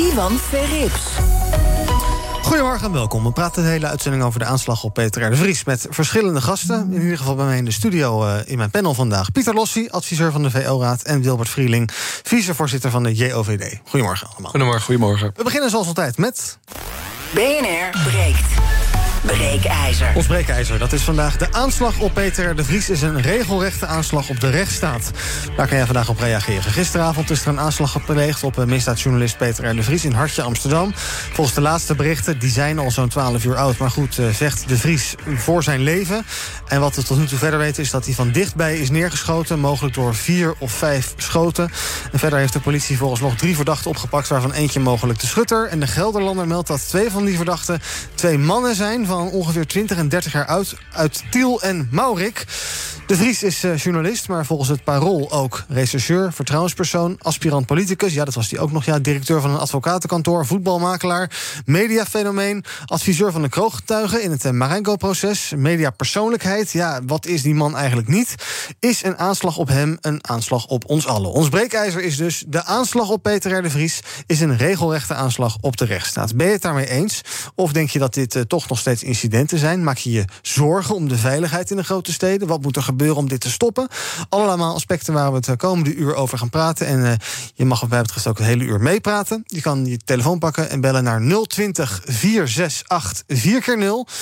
Ivan Verrips. Goedemorgen en welkom. We praten de hele uitzending over de aanslag op Peter R. de Vries... met verschillende gasten. In ieder geval bij mij in de studio uh, in mijn panel vandaag. Pieter Lossi, adviseur van de VO-raad... en Wilbert Vrieling, vicevoorzitter van de JOVD. Goedemorgen allemaal. Goedemorgen. Goedemorgen. We beginnen zoals altijd met... BNR breekt. Breekijzer. Ons breekijzer, dat is vandaag de aanslag op Peter de Vries... is een regelrechte aanslag op de rechtsstaat. Daar kan jij vandaag op reageren. Gisteravond is er een aanslag gepleegd op misdaadjournalist Peter R. de Vries... in Hartje, Amsterdam. Volgens de laatste berichten, die zijn al zo'n 12 uur oud... maar goed, vecht de Vries voor zijn leven. En wat we tot nu toe verder weten is dat hij van dichtbij is neergeschoten... mogelijk door vier of vijf schoten. En verder heeft de politie volgens nog drie verdachten opgepakt... waarvan eentje mogelijk de schutter. En de Gelderlander meldt dat twee van die verdachten twee mannen zijn van ongeveer 20 en 30 jaar oud uit Tiel en Maurik. De Vries is uh, journalist, maar volgens het Parool ook rechercheur, vertrouwenspersoon, aspirant politicus. Ja, dat was hij ook nog. Ja, directeur van een advocatenkantoor, voetbalmakelaar, mediafenomeen, adviseur van de krooggetuigen in het uh, Marengo-proces, mediapersoonlijkheid. Ja, wat is die man eigenlijk niet? Is een aanslag op hem een aanslag op ons allen? Ons breekijzer is dus de aanslag op Peter R. de Vries is een regelrechte aanslag op de rechtsstaat. Ben je het daarmee eens? Of denk je dat dit uh, toch nog steeds incidenten zijn? Maak je je zorgen om de veiligheid in de grote steden? Wat moet er gebeuren? Om dit te stoppen. Allemaal aspecten waar we het komende uur over gaan praten. En uh, je mag wat mij betreft ook een hele uur meepraten. Je kan je telefoon pakken en bellen naar 020 468 4x0.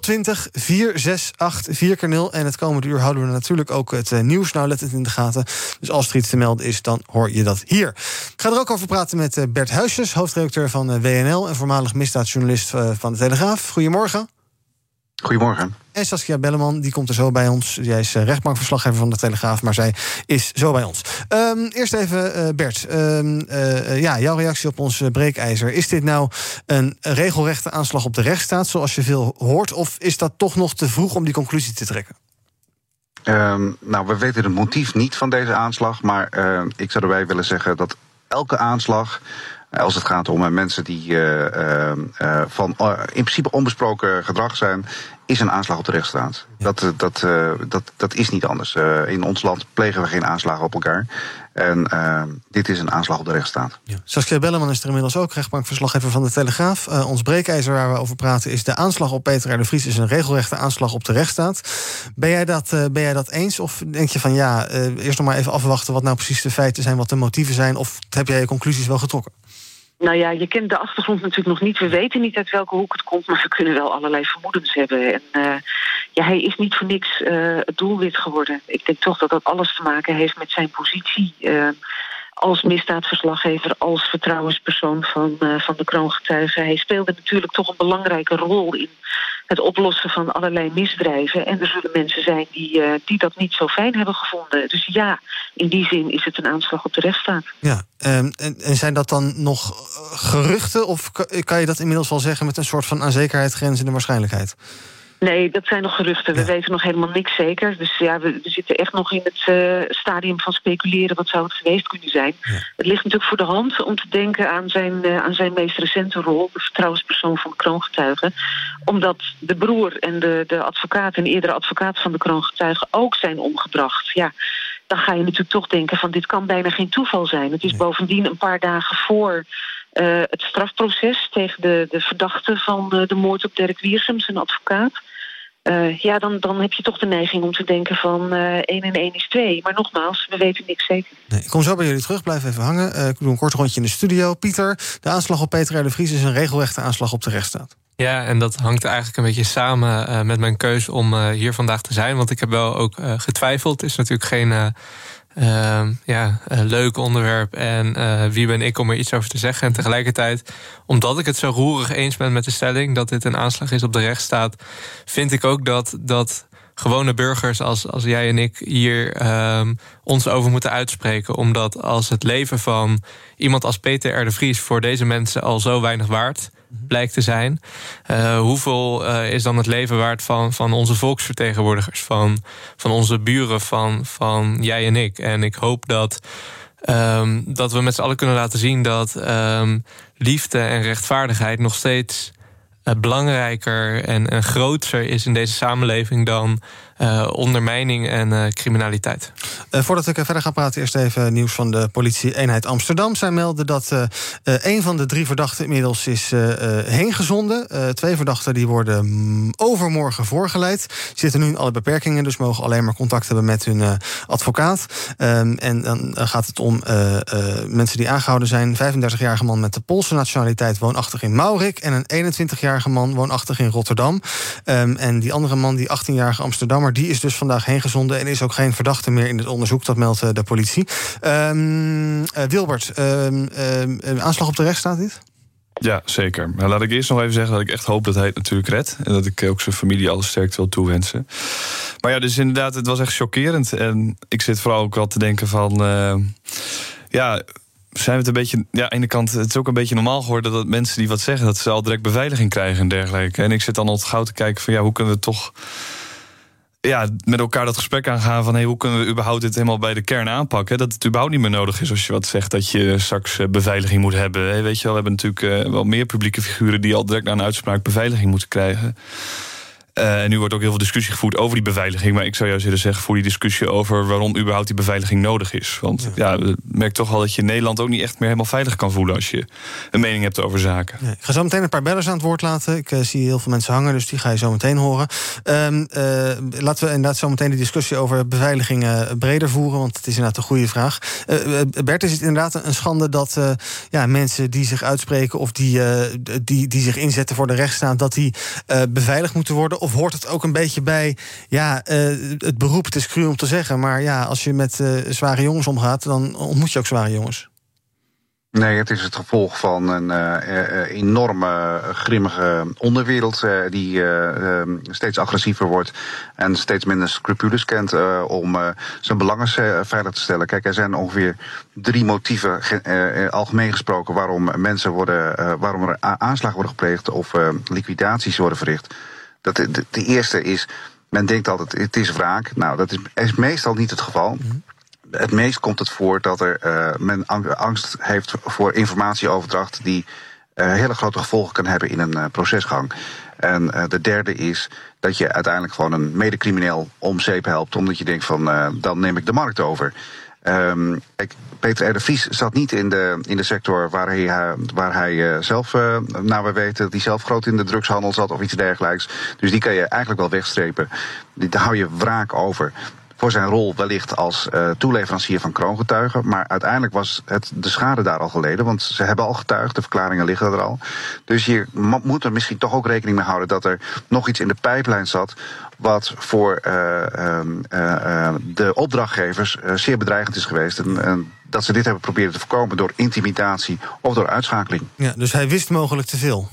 020 468 4x0. En het komende uur houden we natuurlijk ook het uh, nieuws nauwlettend in de gaten. Dus als er iets te melden is, dan hoor je dat hier. Ik ga er ook over praten met Bert Huisjes, hoofdredacteur van WNL... en voormalig misdaadjournalist van de Telegraaf. Goedemorgen. Goedemorgen. En Saskia Belleman, die komt er zo bij ons. Jij is rechtbankverslaggever van de Telegraaf, maar zij is zo bij ons. Um, eerst even, uh, Bert. Um, uh, ja, jouw reactie op ons breekijzer. Is dit nou een regelrechte aanslag op de rechtsstaat, zoals je veel hoort? Of is dat toch nog te vroeg om die conclusie te trekken? Um, nou, we weten het motief niet van deze aanslag. Maar ik zou erbij willen zeggen dat elke aanslag als het gaat om mensen die uh, uh, van in principe onbesproken gedrag zijn, is een aanslag op de rechtsstaat. Ja. Dat, dat, dat, dat is niet anders. in ons land plegen we geen aanslagen op elkaar. En dit is een aanslag op de rechtsstaat. Ja. Saskia Belleman is er inmiddels ook, rechtbankverslaggever van de Telegraaf. ons breekijzer waar we over praten is de aanslag op Peter R. de Vries... is een regelrechte aanslag op de rechtsstaat. Ben jij dat, ben jij dat eens? Of denk je van ja, eerst nog maar even afwachten... wat nou precies de feiten zijn, wat de motieven zijn... of heb jij je conclusies wel getrokken? Nou ja, je kent de achtergrond natuurlijk nog niet. We weten niet uit welke hoek het komt, maar we kunnen wel allerlei vermoedens hebben. En uh, ja, hij is niet voor niks uh, het doelwit geworden. Ik denk toch dat dat alles te maken heeft met zijn positie. Uh, als misdaadverslaggever, als vertrouwenspersoon van, uh, van de kroongetuigen. Hij speelde natuurlijk toch een belangrijke rol in het oplossen van allerlei misdrijven. En er zullen mensen zijn die, die dat niet zo fijn hebben gevonden. Dus ja, in die zin is het een aanslag op de rechtsstaat. Ja, en, en zijn dat dan nog geruchten? Of kan je dat inmiddels wel zeggen met een soort van aan zekerheid grenzende waarschijnlijkheid? Nee, dat zijn nog geruchten. We ja. weten nog helemaal niks zeker. Dus ja, we, we zitten echt nog in het uh, stadium van speculeren. Wat zou het geweest kunnen zijn? Ja. Het ligt natuurlijk voor de hand om te denken aan zijn, uh, aan zijn meest recente rol... de vertrouwenspersoon van de kroongetuigen. Omdat de broer en de, de advocaat en eerdere advocaat van de kroongetuigen... ook zijn omgebracht. Ja, dan ga je natuurlijk toch denken van dit kan bijna geen toeval zijn. Het is bovendien een paar dagen voor... Uh, het strafproces tegen de, de verdachte van de, de moord op Dirk Wiersum, zijn advocaat. Uh, ja, dan, dan heb je toch de neiging om te denken van uh, 1 en 1 is 2. Maar nogmaals, we weten niks zeker. Nee, ik kom zo bij jullie terug, blijf even hangen. Uh, ik doe een kort rondje in de studio. Pieter, de aanslag op Peter R. de Vries is een regelrechte aanslag op de rechtsstaat. Ja, en dat hangt eigenlijk een beetje samen uh, met mijn keuze om uh, hier vandaag te zijn. Want ik heb wel ook uh, getwijfeld. Het is natuurlijk geen uh, ja, leuk onderwerp. En uh, wie ben ik om er iets over te zeggen? En tegelijkertijd, omdat ik het zo roerig eens ben met de stelling dat dit een aanslag is op de rechtsstaat, vind ik ook dat, dat gewone burgers als, als jij en ik hier ehm, ons over moeten uitspreken. Omdat als het leven van iemand als Peter R. de Vries voor deze mensen al zo weinig waard blijkt te zijn. Uh, hoeveel uh, is dan het leven waard van, van onze volksvertegenwoordigers, van, van onze buren, van, van jij en ik? En ik hoop dat. Um, dat we met z'n allen kunnen laten zien dat um, liefde en rechtvaardigheid nog steeds uh, belangrijker en, en groter is in deze samenleving dan uh, ondermijning en uh, criminaliteit. Uh, voordat ik verder ga praten, eerst even nieuws van de politie-eenheid Amsterdam. Zij melden dat een van de drie verdachten inmiddels is heengezonden. twee verdachten die worden mm, overmorgen voorgeleid. Zitten nu in alle beperkingen, dus mogen alleen maar contact hebben met hun advocaat. Um, en dan gaat het om mensen die aangehouden zijn. 35-jarige man met de Poolse nationaliteit woonachtig in Maurik. En een 21-jarige man woonachtig in Rotterdam. Um, en die andere man, die 18-jarige Amsterdammer die is dus vandaag heen gezonden en is ook geen verdachte meer in het onderzoek. Dat meldt eh, de politie. Um, Wilbert, um, aanslag op de rechtsstaat dit? Ja, zeker. Maar laat ik eerst nog even zeggen dat ik echt hoop dat hij het natuurlijk redt. En dat ik ook zijn familie alle sterkte wil toewensen. Maar ja, dus inderdaad, het was echt chockerend. En ik zit vooral ook wel te denken van... Ja, zijn we het een beetje. Ja, aan de kant, het is ook een beetje normaal geworden dat mensen die wat zeggen, dat ze al direct beveiliging krijgen en dergelijke. En ik zit dan al het gauw te kijken van ja, hoe kunnen we toch ja, met elkaar dat gesprek aangaan van hoe kunnen we überhaupt dit helemaal bij de kern aanpakken? Dat het überhaupt niet meer nodig is als je wat zegt dat je straks eh, beveiliging moet hebben. Weet je wel, we hebben natuurlijk eh, wel meer publieke figuren die al direct na een uitspraak beveiliging moeten krijgen. Uh, en nu wordt ook heel veel discussie gevoerd over die beveiliging. Maar ik zou juist willen zeggen voor die discussie over waarom überhaupt die beveiliging nodig is. Want ja, ja merk toch wel dat je in Nederland ook niet echt meer helemaal veilig kan voelen als je een mening hebt over zaken. ik ga zo meteen een paar bellers aan het woord laten. Ik uh, zie heel veel mensen hangen, dus die ga je zo meteen horen. Um, uh, laten we inderdaad zo meteen de discussie over beveiliging breder voeren. Want het is inderdaad een goede vraag. Bert, is het inderdaad een schande dat ja, mensen die zich uitspreken of die, die, die zich inzetten voor de rechtsstaat, dat die beveiligd moeten worden? Of hoort het ook een beetje bij ja, uh, het beroep? Het is cru om te zeggen, maar ja, als je met uh, zware jongens omgaat, dan ontmoet je ook zware jongens. Nee, het is het gevolg van een uh, enorme grimmige onderwereld die uh, steeds agressiever wordt en steeds minder scrupules kent om zijn belangen veilig te stellen. Kijk, er zijn ongeveer drie motieven algemeen gesproken waarom mensen worden, waarom er aanslagen worden gepleegd of liquidaties worden verricht. Dat, de, de, eerste is, men denkt altijd, het is wraak. Nou, dat is, is meestal niet het geval. Mhm. Het meest komt het voor dat er, uh, men angst heeft voor informatieoverdracht die uh, hele grote gevolgen kan hebben in een uh, procesgang. En de derde is dat je uiteindelijk gewoon een medecrimineel om zeep helpt, omdat je denkt van dan neem ik de markt over. Um, Peter R. Vries zat niet in de, in de sector waar hij, uh, waar hij uh, zelf, uh, nou we weten hij zelf groot in de drugshandel zat of iets dergelijks. Dus die kan je eigenlijk wel wegstrepen. Daar hou je wraak over voor zijn rol wellicht als uh, toeleverancier van kroongetuigen. Maar uiteindelijk was het de schade daar al geleden, want ze hebben al getuigd, de verklaringen liggen er al. Dus je moet er misschien toch ook rekening mee houden dat er nog iets in de pijplijn zat. Wat voor uh, uh, de opdrachtgevers zeer bedreigend is geweest. En, en dat ze dit hebben proberen te voorkomen door intimidatie of door uitschakeling. Ja, dus hij wist mogelijk te veel.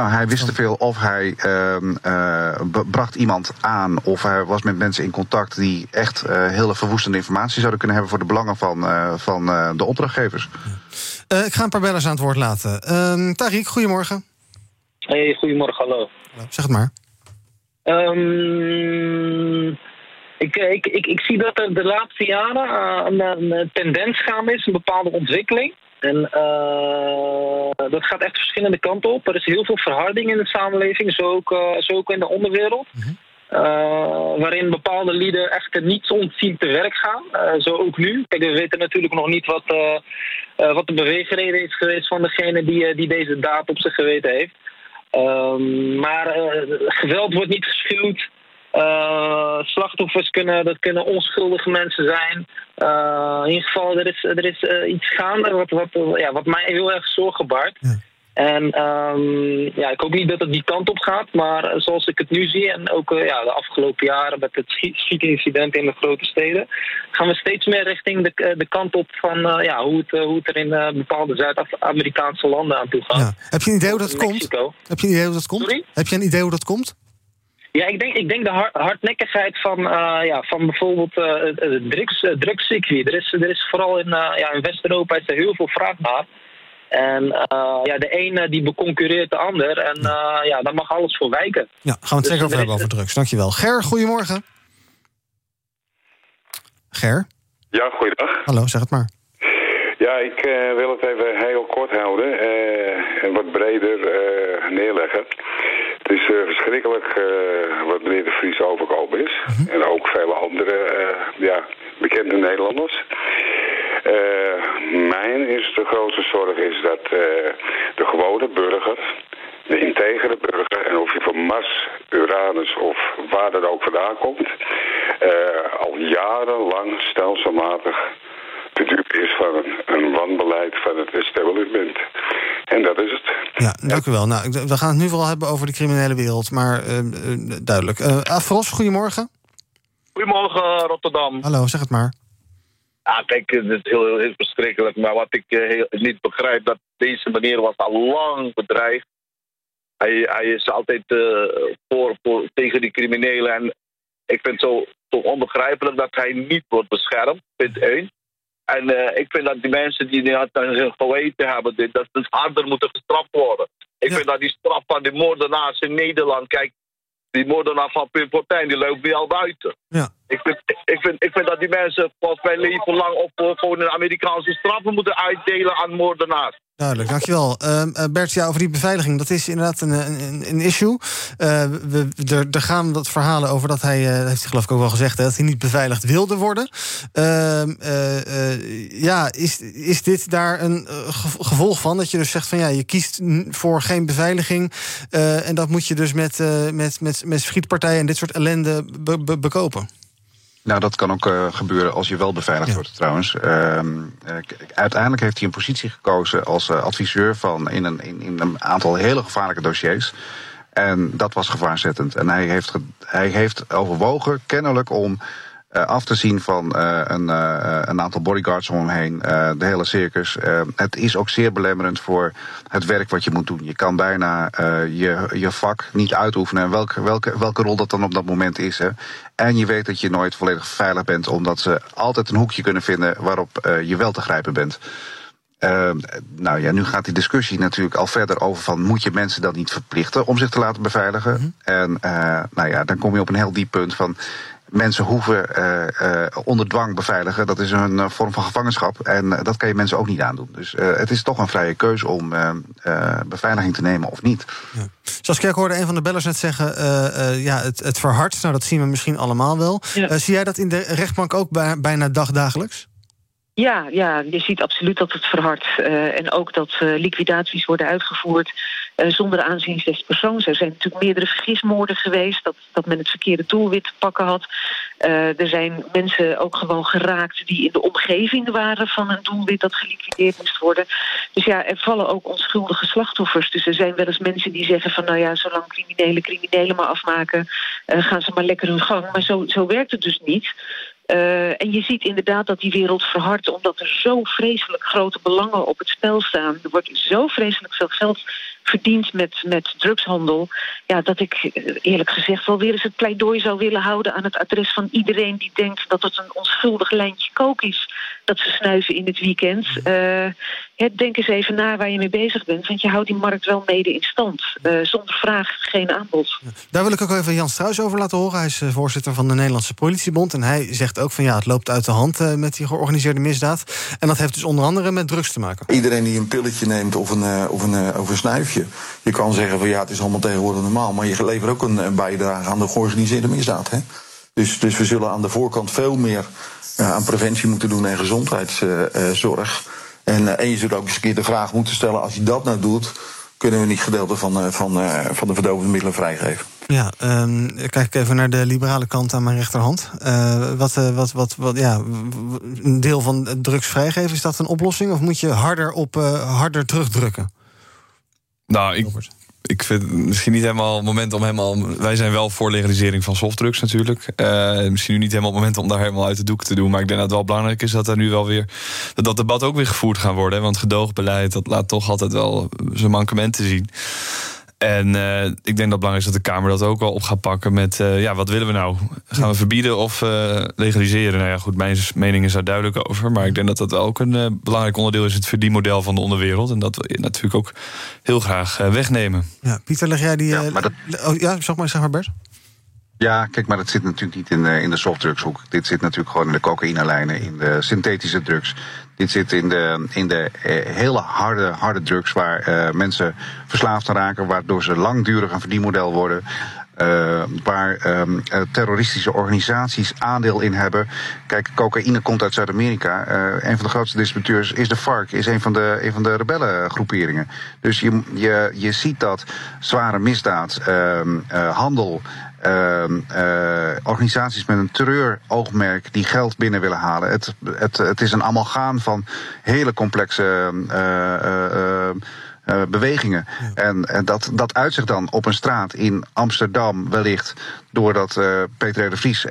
Nou, hij wist te veel of hij uh, bracht iemand aan of hij was met mensen in contact die echt uh, hele verwoestende informatie zouden kunnen hebben voor de belangen van, uh, van de opdrachtgevers. ik ga een paar bellers aan het woord laten. Ehm, Tariq, goedemorgen. Hey, goedemorgen, hallo. Zeg het maar. Um, ik, ik, ik, ik zie dat er de laatste jaren een, een tendens gaande is, een bepaalde ontwikkeling. En uh, dat gaat echt verschillende kanten op. Er is heel veel verharding in de samenleving, zo ook, uh, zo ook in de onderwereld. Mm -hmm. uh, waarin bepaalde lieden echt niet ontzien te werk gaan. zo ook nu. Kijk, we weten natuurlijk nog niet wat, wat de beweegreden is geweest van degene die, die deze daad op zich geweten heeft. Ehm, maar geweld wordt niet geschuwd. Slachtoffers kunnen, dat kunnen onschuldige mensen zijn. Uh, in ieder geval, er is, er is uh, iets gaande wat, wat, ja, wat mij heel erg zorgen baart. Ja. En um, ja, ik hoop niet dat het die kant op gaat, maar zoals ik het nu zie en ook ja, de afgelopen jaren met het schietincident in de grote steden, gaan we steeds meer richting de, de kant op van ja, hoe, het, hoe het er in bepaalde Zuid-Amerikaanse landen aan toe gaat. Ja. Heb je een idee hoe dat komt? Heb je een idee hoe dat komt? Sorry? Heb je een idee hoe dat komt? Ja, ik denk, ik denk de hardnekkigheid van, ja, van bijvoorbeeld het drugs, drugscircuit. Er is, er is vooral in, ja, in West-Europa is er heel veel vraag naar. En ja, de ene die beconcurreert de ander. En ja, daar mag alles voor wijken. Ja, gaan we het dus zeker over hebben over drugs. Dankjewel. Ger, goedemorgen. Ger? Ja, goeiedag. Hallo, zeg het maar. Ja, ik uh, wil het even heel kort houden uh, en wat breder uh, neerleggen. Het is verschrikkelijk wat meneer De Vries overkomen is. Mhm. En ook vele andere ja, bekende Nederlanders. mijn is de grootste zorg is dat de gewone burger de integere burger, en of je van Mars, Uranus of waar dat ook vandaan komt, uh, al jarenlang stelselmatig te dupe is van een, een wanbeleid van het establishment. En dat is het. Ja, dank u wel. Nou, we gaan het nu vooral hebben over de criminele wereld, maar uh, duidelijk. Uh, Afros, goedemorgen. Goedemorgen, Rotterdam. Hallo, zeg het maar. Ja, kijk, het is heel, heel verschrikkelijk. Maar wat ik heel, niet begrijp, dat deze meneer was al lang bedreigd. Hij, hij is altijd uh, voor, voor, tegen die criminelen. En ik vind het zo, zo onbegrijpelijk dat hij niet wordt beschermd, punt één. En uh, ik vind dat die mensen die dat hun geweten hebben, dat ze harder moeten gestraft worden. Ik vind dat die straf van die moordenaars in Nederland, kijk, die moordenaar van Pim Fortuyn, die loopt nu al buiten. Ja. Ik, vind, ik, vind, ik vind dat die mensen volgens mij leven lang op gewoon een Amerikaanse straffen moeten uitdelen aan moordenaars. Duidelijk, dankjewel. Uh, Bert, ja, over die beveiliging, dat is inderdaad een, een, een issue. Uh, we, er, er gaan wat verhalen over dat hij, uh, heeft hij geloof ik ook wel gezegd... dat hij niet beveiligd wilde worden. Ehm, ja, is, is dit daar een gevolg van? Dat je dus zegt van ja, je kiest voor geen beveiliging... en dat moet je dus met, met, met, met schietpartijen en dit soort ellende bekopen? Nou, dat kan ook uh, gebeuren als je wel beveiligd wordt, trouwens. Uh, uiteindelijk heeft hij een positie gekozen als uh, adviseur van in een, in, in, een aantal hele gevaarlijke dossiers. En dat was gevaarzettend. En hij heeft, hij heeft overwogen, kennelijk, om af te zien van uh, een, uh, een, aantal bodyguards om hem heen, de hele circus. het is ook zeer belemmerend voor het werk wat je moet doen. Je kan bijna je, je vak niet uitoefenen, welke, welke, welke rol dat dan op dat moment is. Hè. En je weet dat je nooit volledig veilig bent, omdat ze altijd een hoekje kunnen vinden waarop je wel te grijpen bent. Uh, nou ja, nu gaat die discussie natuurlijk al verder over van moet je mensen dan niet verplichten om zich te laten beveiligen? Mm -hmm. En uh, nou ja, dan kom je op een heel diep punt van mensen hoeven uh, onder dwang beveiligen. Dat is een uh, vorm van gevangenschap. En dat kan je mensen ook niet aandoen. Dus het is toch een vrije keuze om beveiliging te nemen of niet. Ja. Zoals Kerk hoorde een van de bellers net zeggen, ja, het, het verhardt. Nou, dat zien we misschien allemaal wel. Ja. zie jij dat in de rechtbank ook bijna dagdagelijks? Ja, ja, je ziet absoluut dat het verhardt. Uh, en ook dat uh, liquidaties worden uitgevoerd uh, zonder aanzien des persoons. Er zijn natuurlijk meerdere vergismoorden geweest... dat, dat men het verkeerde doelwit te pakken had. er zijn mensen ook gewoon geraakt... die in de omgeving waren van een doelwit dat geliquideerd moest worden. Dus ja, er vallen ook onschuldige slachtoffers. Dus er zijn wel eens mensen die zeggen van... nou ja, zolang criminelen criminelen maar afmaken... gaan ze maar lekker hun gang. Maar zo, zo werkt het dus niet... Uh, en je ziet inderdaad dat die wereld verhardt... omdat er zo vreselijk grote belangen op het spel staan. Er wordt zo vreselijk veel geld verdiend met, met drugshandel... Ja, dat ik eh, eerlijk gezegd wel weer eens het pleidooi zou willen houden... aan het adres van iedereen die denkt dat het een onschuldig lijntje kook is... dat ze snuiven in het weekend. Uh, denk eens even na waar je mee bezig bent... want je houdt die markt wel mede in stand. Uh, zonder vraag geen aanbod. Daar wil ik ook even Jan Struis over laten horen. Hij is voorzitter van de Nederlandse Politiebond... en hij zegt ook van ja, het loopt uit de hand met die georganiseerde misdaad. En dat heeft dus onder andere met drugs te maken. Iedereen die een pilletje neemt of een, of een, of een snuifje je kan zeggen van ja, het is allemaal tegenwoordig normaal, maar je levert ook een, bijdrage aan de georganiseerde misdaad. Hè? Dus, dus we zullen aan de voorkant veel meer uh, aan preventie moeten doen en gezondheidszorg. en, en je zult ook eens een keer de vraag moeten stellen: als je dat nou doet, kunnen we niet gedeelte van, van, van de verdovende middelen vrijgeven. Ja, um, kijk even naar de liberale kant aan mijn rechterhand. Wat, wat, wat, ja, een deel van drugs vrijgeven, is dat een oplossing? Of moet je harder, op, harder terugdrukken? Nou, ik, ik vind misschien niet helemaal het moment om helemaal. Wij zijn wel voor legalisering van softdrugs natuurlijk. Uh, misschien nu niet helemaal het moment om daar helemaal uit de doek te doen. Maar ik denk dat het wel belangrijk is dat er nu wel weer. dat dat debat ook weer gevoerd gaat worden. Want gedoogbeleid, dat laat toch altijd wel zijn mankementen zien. En uh, ik denk dat het belangrijk is dat de Kamer dat ook wel op gaat pakken met... Uh, ja, wat willen we nou? Gaan we verbieden of uh, legaliseren? Nou ja, goed, mijn mening is daar duidelijk over. Maar ik denk dat dat ook een belangrijk onderdeel is... het verdienmodel van de onderwereld. En dat we natuurlijk ook heel graag wegnemen. Ja, Pieter, leg jij die... Ja, maar dat... oh, ja zeg maar, zeg maar Bert. Ja, kijk, maar dat zit natuurlijk niet in de, in de softdrugshoek. Dit zit natuurlijk gewoon in de cocaïnelijnen, in de synthetische drugs. Dit zit in de, in de eh, hele harde, harde drugs waar eh, mensen verslaafd raken, waardoor ze langdurig een verdienmodel worden. Uh, waar um, terroristische organisaties aandeel in hebben. Kijk, cocaïne komt uit Zuid-Amerika. Een van de grootste distributeurs is de FARC, is een van de, een van de rebellengroeperingen. Dus je, je, je ziet dat zware misdaad, uh, handel, uh, uh, organisaties met een terreuroogmerk die geld binnen willen halen. Het, het, het is een amalgaan van hele complexe uh, bewegingen. En, en dat, dat uitzicht dan op een straat in Amsterdam wellicht doordat Peter R. de Vries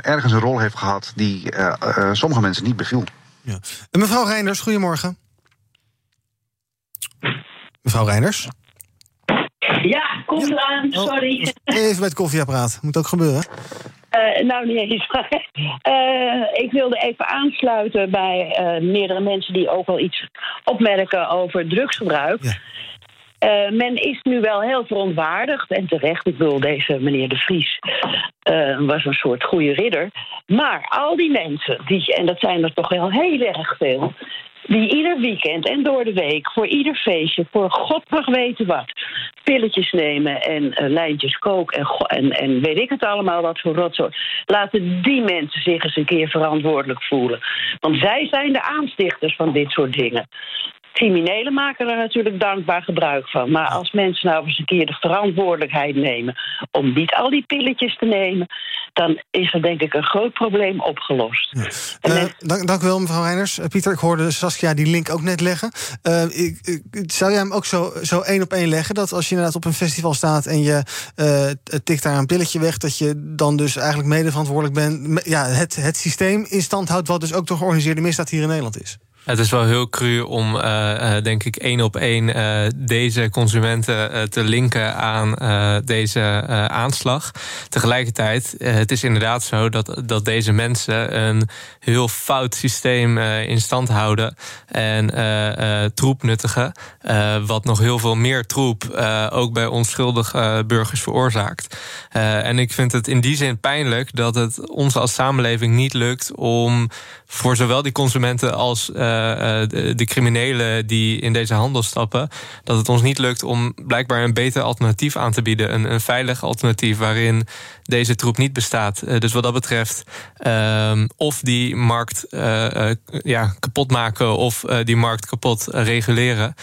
ergens een rol heeft gehad die sommige mensen niet beviel. Ja. Mevrouw Reinders, goedemorgen. Mevrouw Reinders? Ja, komt eraan, oh, sorry. even bij het koffieapparaat, moet ook gebeuren. Uh, nou, niet eens. uh, ik wilde even aansluiten bij uh, meerdere mensen die ook al iets opmerken over drugsgebruik. Ja. men is nu wel heel verontwaardigd en terecht. Ik bedoel, deze meneer De Vries was een soort goede ridder. Maar al die mensen, die, en dat zijn er toch wel heel erg veel, die ieder weekend en door de week voor ieder feestje, voor god mag weten wat, pilletjes nemen en uh, lijntjes kook en, en, en weet ik het allemaal wat voor rotzooi. Laten die mensen zich eens een keer verantwoordelijk voelen. Want zij zijn de aanstichters van dit soort dingen. Criminelen maken er natuurlijk dankbaar gebruik van. Maar als mensen nou eens een keer de verantwoordelijkheid nemen om niet al die pilletjes te nemen, dan is er denk ik een groot probleem opgelost. Uh, dank, dank u wel, mevrouw Reiners. Uh, Pieter, ik hoorde Saskia die link ook net leggen. Uh, ik, ik, zou jij hem ook zo, zo één op één leggen? Dat als je inderdaad op een festival staat en je tikt daar een pilletje weg, dat je dan dus eigenlijk mede verantwoordelijk bent. Ja, het, het systeem in stand houdt, wat dus ook door georganiseerde misdaad hier in Nederland is. Het is wel heel cru om, uh, denk ik, één op één uh, deze consumenten te linken aan deze aanslag. Tegelijkertijd, het is inderdaad zo dat, dat deze mensen een heel fout systeem in stand houden. En troep nuttigen, wat nog heel veel meer troep ook bij onschuldige burgers veroorzaakt. en ik vind het in die zin pijnlijk dat het ons als samenleving niet lukt om voor zowel die consumenten als de, de, criminelen die in deze handel stappen, dat het ons niet lukt om blijkbaar een beter alternatief aan te bieden. Een, een veilig alternatief waarin deze troep niet bestaat. Uh, dus wat dat betreft, uh, of die markt ja, kapot maken of die markt kapot reguleren,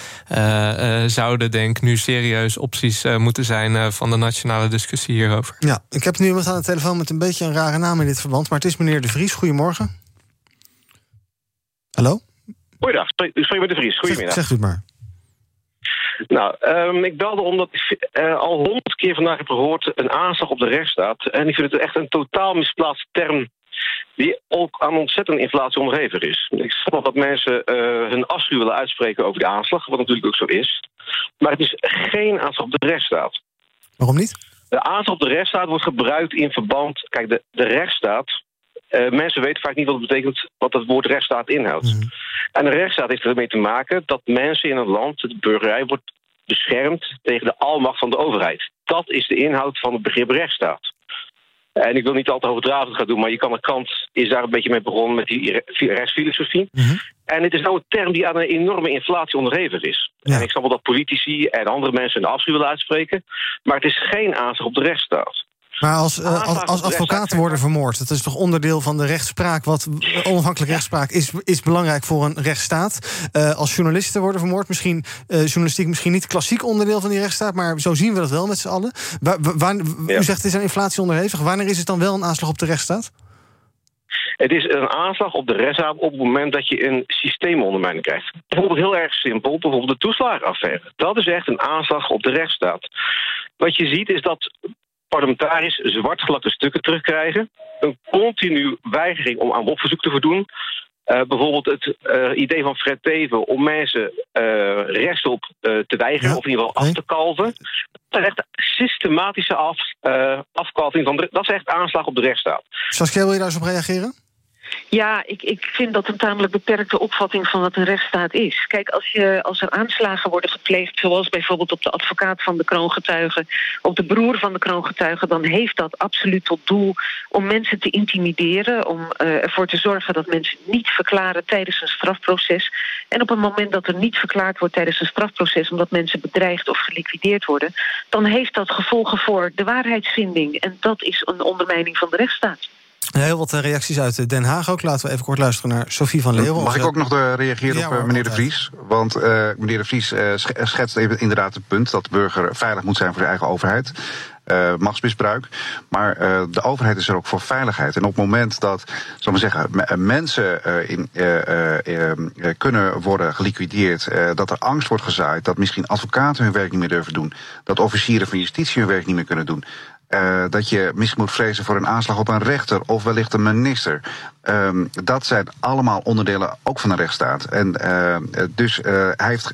zouden denk ik nu serieus opties moeten zijn van de nationale discussie hierover. Ja, ik heb nu iemand aan de telefoon met een beetje een rare naam in dit verband, maar het is meneer De Vries. Goedemorgen. Hallo? Goeiedag, ik spreek met de Vries. Goedemiddag. Zeg, zeg u maar. Nou, um, ik belde omdat ik uh, al honderd keer vandaag heb gehoord een aanslag op de rechtsstaat. En ik vind het echt een totaal misplaatste term die ook aan ontzettende inflatie onderhevig is. Ik snap dat mensen uh, hun afschuw willen uitspreken over die aanslag, wat natuurlijk ook zo is. Maar het is geen aanslag op de rechtsstaat. Waarom niet? De aanslag op de rechtsstaat wordt gebruikt in verband... Kijk, de, de rechtsstaat uh, mensen weten vaak niet wat het betekent, wat het woord rechtsstaat inhoudt. Mm En een rechtsstaat heeft ermee te maken dat mensen in een land, de burgerij, wordt beschermd tegen de almacht van de overheid. Dat is de inhoud van het begrip rechtsstaat. En ik wil niet al te overdravend gaan doen, maar je kan de kant is daar een beetje mee begonnen met die rechtsfilosofie. Mm -hmm. En het is nou een term die aan een enorme inflatie onderhevig is. Ja. En ik snap wel dat politici en andere mensen een afschuw willen uitspreken, maar het is geen aanslag op de rechtsstaat. Maar als, uh, als, als, advocaten worden vermoord, dat is toch onderdeel van de rechtspraak. Wat onafhankelijke rechtspraak is, is belangrijk voor een rechtsstaat. Uh, als journalisten worden vermoord, misschien uh, journalistiek misschien niet klassiek onderdeel van die rechtsstaat, maar zo zien we dat wel met z'n allen. U zegt het is een inflatie onderhevig. Wanneer is het dan wel een aanslag op de rechtsstaat? Het is een aanslag op de rechtsstaat op het moment dat je een systeemondermijning krijgt. Bijvoorbeeld heel erg simpel, bijvoorbeeld de toeslagenaffaire. Dat is echt een aanslag op de rechtsstaat. Wat je ziet is dat parlementariërs zwartglatte stukken terugkrijgen. Een continu weigering om aan opverzoek te voldoen. Eh, bijvoorbeeld het eh, idee van Fred Teven om mensen uh, rechtsop te weigeren, of in ieder geval af te kalven. Dat is echt systematische af, afkalving van. De, dat is echt aanslag op de rechtsstaat. Saskia, wil je daar eens op reageren? Ja, ik, ik vind dat een tamelijk beperkte opvatting van wat een rechtsstaat is. Kijk, als, je, als er aanslagen worden gepleegd, zoals bijvoorbeeld op de advocaat van de kroongetuige, op de broer van de kroongetuige, dan heeft dat absoluut tot doel om mensen te intimideren, om uh, ervoor te zorgen dat mensen niet verklaren tijdens een strafproces. En op het moment dat er niet verklaard wordt tijdens een strafproces, omdat mensen bedreigd of geliquideerd worden, dan heeft dat gevolgen voor de waarheidsvinding. En dat is een ondermijning van de rechtsstaat. Heel wat eh, reacties uit Den Haag ook. Laten we even kort luisteren naar Sophie van Leeuwen. Mag ik ook nog reageren op meneer De Vries? Want uh, meneer De Vries uh, schetst even inderdaad het punt... dat de burger veilig moet zijn voor de eigen overheid. Uh, machtsmisbruik. Maar uh, de overheid is er ook voor veiligheid. En op het moment dat, zal we zeggen, mensen uh, in, kunnen worden geliquideerd, dat er angst wordt gezaaid, dat misschien advocaten hun werk niet meer durven doen, dat officieren van justitie hun werk niet meer kunnen doen, uh, dat je misschien moet vrezen voor een aanslag op een rechter of wellicht een minister. Um, dat zijn allemaal onderdelen ook van de rechtsstaat. En uh, dus uh, hij heeft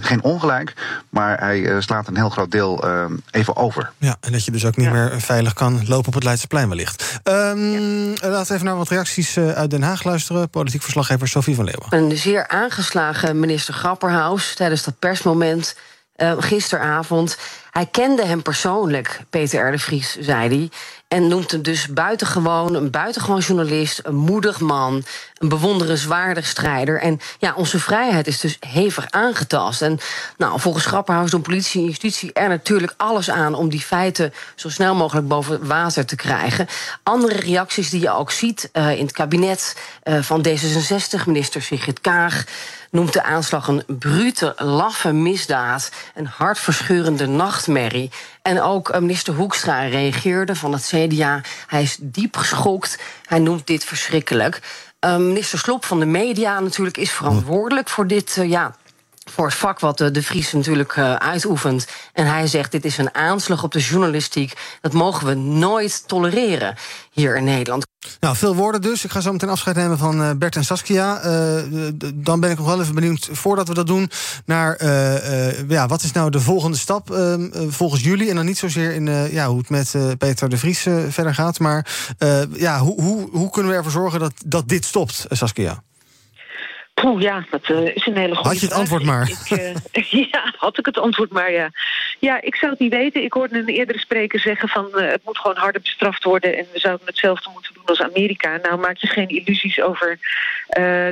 geen ongelijk, maar hij slaat een heel groot deel ehm, even over. Ja, en dat je dus ook niet meer veilig kan lopen op het Leidseplein wellicht. Um, ja. Laten we even naar wat reacties uit Den Haag luisteren. Politiek verslaggever Sophie van Leeuwen. Een zeer aangeslagen minister Grapperhaus tijdens dat persmoment uh, gisteravond. Hij kende hem persoonlijk, Peter R. de Vries, zei hij. En noemt hem dus buitengewoon, een buitengewoon journalist, een moedig man, een bewonderenswaardig strijder. En ja, onze vrijheid is dus hevig aangetast. En nou, volgens Grapperhaus doen politie en justitie er natuurlijk alles aan om die feiten zo snel mogelijk boven water te krijgen. Andere reacties die je ook ziet uh, in het kabinet uh, van D66, minister Sigrid Kaag noemt de aanslag een brute, laffe misdaad, een hartverscheurende nachtmerrie. En ook minister Hoekstra reageerde van het CDA. Hij is diep geschokt. Hij noemt dit verschrikkelijk. Uh, minister Slop van de Media natuurlijk is verantwoordelijk voor dit uh, ja, voor het vak wat de Vries natuurlijk uh, uitoefent. En hij zegt: dit is een aanslag op de journalistiek. Dat mogen we nooit tolereren hier in Nederland. Nou, veel woorden dus. Ik ga zo meteen afscheid nemen van uh, Bert en Saskia. Dan ben ik nog wel even benieuwd, voordat we dat doen, naar ja, wat is nou de volgende stap ehm, volgens jullie? En dan niet zozeer in ja, hoe het met Peter de Vries verder gaat, maar ja, hoe, hoe, hoe kunnen we ervoor zorgen dat, dat dit stopt, Saskia? Poeh, ja, dat uh, is een hele goede Had je het antwoord maar. Ik, uh, ja, had ik het antwoord maar, ja. Ja, ik zou het niet weten. Ik hoorde een eerdere spreker zeggen van... Uh, het moet gewoon harder bestraft worden... en we zouden hetzelfde moeten doen als Amerika. Nou, maak je geen illusies over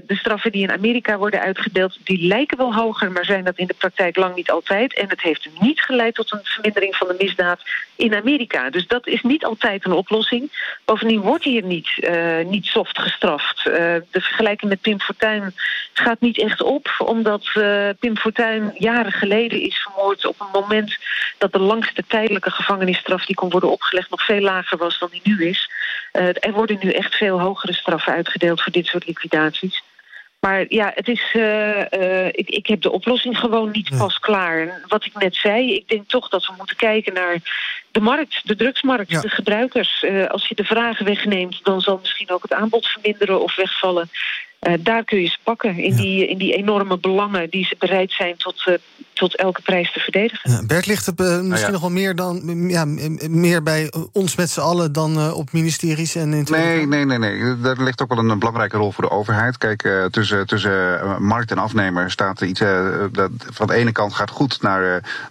de straffen die in Amerika worden uitgedeeld. Die lijken wel hoger, maar zijn dat in de praktijk lang niet altijd. En het heeft niet geleid tot een vermindering van de misdaad in Amerika. Dus dat is niet altijd een oplossing. Bovendien wordt hier niet, niet soft gestraft. de vergelijking met Pim Fortuyn gaat niet echt op, omdat Pim Fortuyn jaren geleden is vermoord op een moment dat de langste tijdelijke gevangenisstraf die kon worden opgelegd nog veel lager was dan die nu is. Uh, er worden nu echt veel hogere straffen uitgedeeld voor dit soort liquidaties. Maar ja, het is, uh, ik, ik heb de oplossing gewoon niet pas klaar. wat ik net zei, ik denk toch dat we moeten kijken naar de markt, de drugsmarkt, de gebruikers. als je de vragen wegneemt, dan zal misschien ook het aanbod verminderen of wegvallen. Uh, daar kun je ze pakken in, die, in die enorme belangen die ze bereid zijn tot, uh, tot elke prijs te verdedigen. Ja, Bert ligt het uh, misschien nou ja. nog wel meer, dan, ja, meer bij ons met z'n allen dan op ministeries en in Nee, nee, nee, nee. Daar ligt ook wel een belangrijke rol voor de overheid. Kijk, tussen, tussen markt en afnemer staat iets dat van de ene kant gaat goed naar,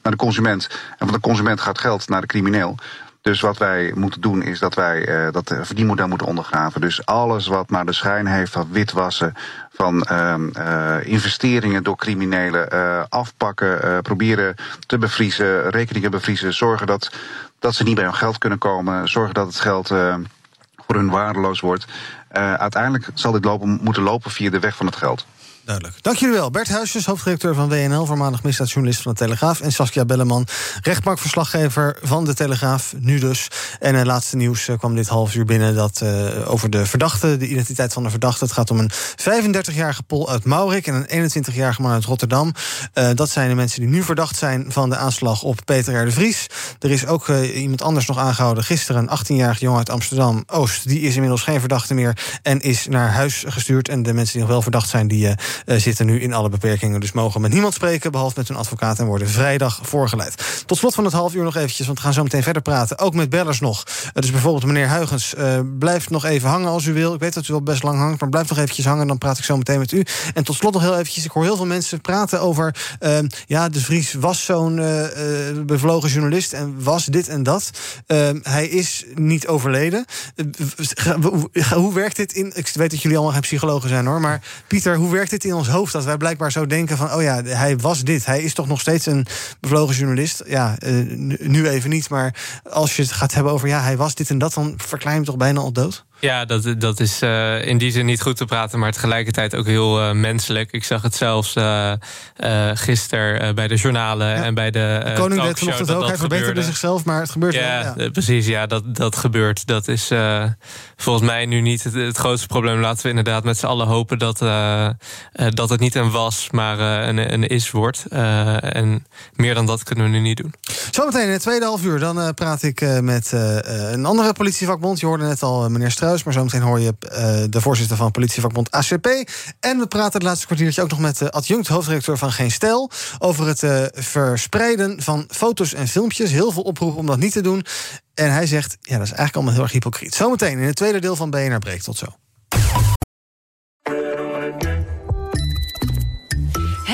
naar de consument en van de consument gaat geld naar de crimineel. Dus wat wij moeten doen is dat wij uh, dat verdienmodel moeten ondergraven. Dus alles wat maar de schijn heeft van witwassen, van uh, investeringen door criminelen uh, afpakken, proberen te bevriezen, rekeningen bevriezen, zorgen dat, dat ze niet bij hun geld kunnen komen, zorgen dat het geld voor hun waardeloos wordt. uiteindelijk zal dit lopen, moeten lopen via de weg van het geld. Duidelijk. Dank jullie wel. Bert Huisjes, hoofdredacteur van WNL, voormalig misdaadjournalist van de Telegraaf. En Saskia Belleman, rechtbankverslaggever van de Telegraaf, nu dus. En het laatste nieuws eh, kwam dit half uur binnen dat, uh, over de verdachte, de identiteit van de verdachte. Het gaat om een 35-jarige Pol uit Maurik en een 21-jarige man uit Rotterdam. Dat zijn de mensen die nu verdacht zijn van de aanslag op Peter R. de Vries. Er is ook iemand anders nog aangehouden. Gisteren een 18-jarige jongen uit Amsterdam-Oost. Die is inmiddels geen verdachte meer. En is naar huis gestuurd. En de mensen die nog wel verdacht zijn, die zitten nu in alle beperkingen. Dus mogen met niemand spreken, behalve met hun advocaat. En worden vrijdag voorgeleid. Tot slot van het half uur nog eventjes, want we gaan zo meteen verder praten. Ook met bellers nog. dus bijvoorbeeld meneer Huigens, blijft nog even hangen als u wil. Ik weet dat u wel best lang hangt, maar blijf nog eventjes hangen. Dan praat ik zo meteen met u. En tot slot nog heel eventjes, ik hoor heel veel mensen praten over... ja, de Vries was zo'n bevlogen journalist en was dit en dat. Ehm, hij is niet overleden. Eh, hoe werkt dit in. Ik weet dat jullie allemaal geen psychologen zijn hoor. Maar Pieter, hoe werkt dit in ons hoofd? Dat wij blijkbaar zo denken van. Oh ja, hij was dit. Hij is toch nog steeds een bevlogen journalist. Ja, eh, nu even niet. Maar als je het gaat hebben over. Ja, hij was dit en dat. dan verklaar je hem toch bijna al dood? Ja, dat, dat is uh, in die zin niet goed te praten, maar tegelijkertijd ook heel uh, menselijk. Ik zag het zelfs uh, gisteren bij de journalen en bij de. de koning deed vanochtend ook. Hij verbeterde zichzelf, maar het gebeurt ja, wel. Ja. precies. Ja, dat, dat gebeurt. Dat is volgens mij nu niet het, het, grootste probleem. Laten we inderdaad met z'n allen hopen dat, dat het niet een was, maar een, een is wordt. en meer dan dat kunnen we nu niet doen. Zometeen in het tweede half uur dan praat ik met een andere politievakbond. Je hoorde net al meneer Maar zometeen hoor je uh, de voorzitter van politievakbond ACP. En we praten het laatste kwartiertje ook nog met de adjunct hoofdredacteur van Geen Stijl... over het uh, verspreiden van foto's en filmpjes. Heel veel oproepen om dat niet te doen. En hij zegt, ja, dat is eigenlijk allemaal heel erg hypocriet. Zometeen in het tweede deel van BNR Breek. Tot zo.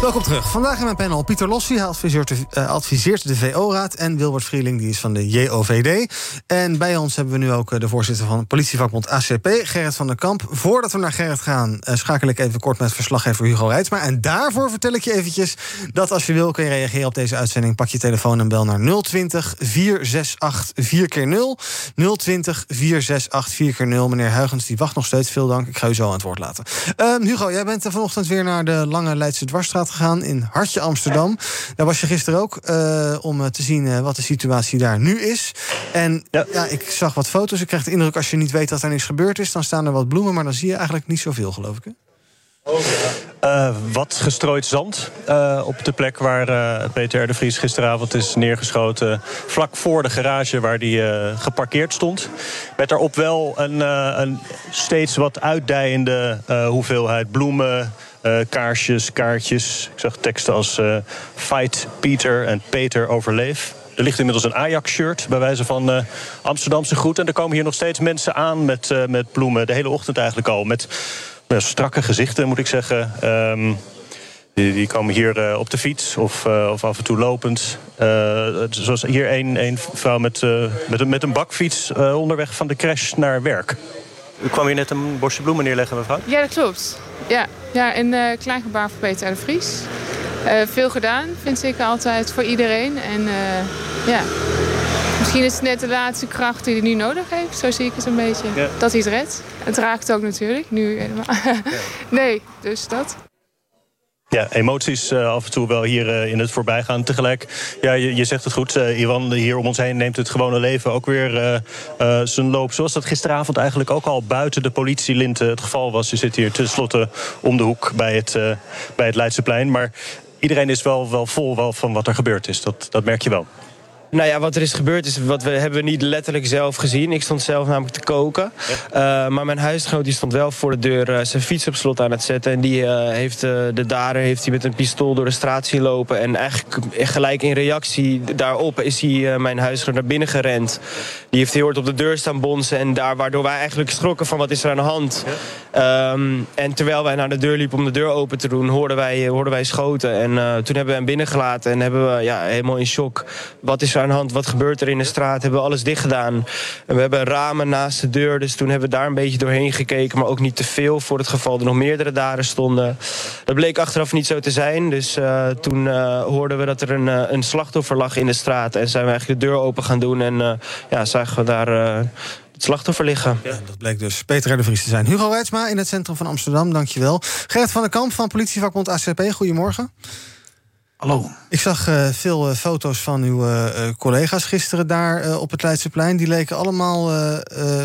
Welkom terug. Vandaag in mijn panel Pieter Lossi, hij adviseert de, de VO-raad... en Wilbert Vrieling, die is van de JOVD. En bij ons hebben we nu ook uh, de voorzitter van politievakbond ACP, Gerrit van der Kamp. Voordat we naar Gerrit gaan, uh, schakel ik even kort met verslaggever Hugo Reitsma. En daarvoor vertel ik je eventjes dat als je wil kun je reageren op deze uitzending... pak je telefoon en bel naar 020 468 4 keer 0 020 468 4 keer 0 Meneer Huigens, die wacht nog steeds. Veel dank, ik ga u zo aan het woord laten. Ehm, Hugo, jij bent vanochtend weer naar de Lange Leidse Dwarsstraat gegaan in Hartje Amsterdam. Daar was je gisteren ook uh, om te zien uh, wat de situatie daar nu is. En ja. ja. ik zag wat foto's. Ik krijg de indruk als je niet weet dat er niks gebeurd is, dan staan er wat bloemen, maar dan zie je eigenlijk niet zoveel, geloof ik. Hè? Uh, wat gestrooid zand uh, op de plek waar uh, Peter R. de Vries gisteravond is neergeschoten. Vlak voor de garage waar die geparkeerd stond. Met daarop wel een, een steeds wat uitdijende hoeveelheid bloemen. Kaarsjes, kaartjes. Ik zag teksten als Fight Peter en Peter overleef. Er ligt inmiddels een Ajax-shirt bij wijze van uh, Amsterdamse groet. En er komen hier nog steeds mensen aan met, met bloemen. De hele ochtend eigenlijk al. Met strakke gezichten, moet ik zeggen. Um, die, die, komen hier op de fiets of, of af en toe lopend. zoals hier een, een vrouw met, met, een, met een bakfiets onderweg van de crash naar werk. U kwam hier net een bosje bloemen neerleggen, mevrouw? Ja, dat klopt. Ja, ja een klein gebaar voor Peter R. de Vries. Uh, veel gedaan, vind ik altijd, voor iedereen. En uh, ja, misschien is het net de laatste kracht die hij nu nodig heeft. Zo zie ik het een beetje. Ja. Dat hij het redt. Het raakt ook natuurlijk, nu helemaal. Nee, dus dat. Ja, emoties uh, af en toe wel hier uh, in het voorbijgaan. Tegelijk, ja, je, je zegt het goed, uh, Iwan, hier om ons heen neemt het gewone leven ook weer zijn loop. Zoals dat gisteravond eigenlijk ook al buiten de politielinten het geval was. Je zit hier tenslotte om de hoek bij het, bij het Leidseplein. Maar iedereen is wel, wel vol wel van wat er gebeurd is. Dat, dat merk je wel. Nou ja, wat er is gebeurd is, wat we hebben we niet letterlijk zelf gezien. Ik stond zelf namelijk te koken. Uh, maar mijn huisgenoot die stond wel voor de deur uh, zijn fiets op slot aan het zetten. En die uh, heeft de dader heeft hij met een pistool door de straat zien lopen. En eigenlijk gelijk in reactie daarop is hij mijn huisgenoot naar binnen gerend. Die heeft heel hard op de deur staan bonzen. En daar waardoor wij eigenlijk schrokken van wat is er aan de hand. Um, en terwijl wij naar de deur liepen om de deur open te doen, hoorden wij, hoorden wij schoten. En toen hebben we hem binnengelaten en hebben we ja, helemaal in shock. Wat is er aan de hand? Wat gebeurt er in de straat? Hebben we alles dicht gedaan. En we hebben ramen naast de deur. Dus toen hebben we daar een beetje doorheen gekeken. Maar ook niet te veel voor het geval er nog meerdere daden stonden. Dat bleek achteraf niet zo te zijn. Dus uh, toen uh, hoorden we dat er een, uh, een slachtoffer lag in de straat. En zijn we eigenlijk de deur open gaan doen. En ja, zagen we daar het slachtoffer liggen. Ja, dat bleek dus Peter de Vries te zijn. Hugo Wijtsma in het centrum van Amsterdam, dankjewel. Gert van der Kamp van politievakbond ACP, goedemorgen. Hallo. Ik zag uh, veel uh, foto's van uw uh, collega's gisteren daar op het Leidseplein. Die leken allemaal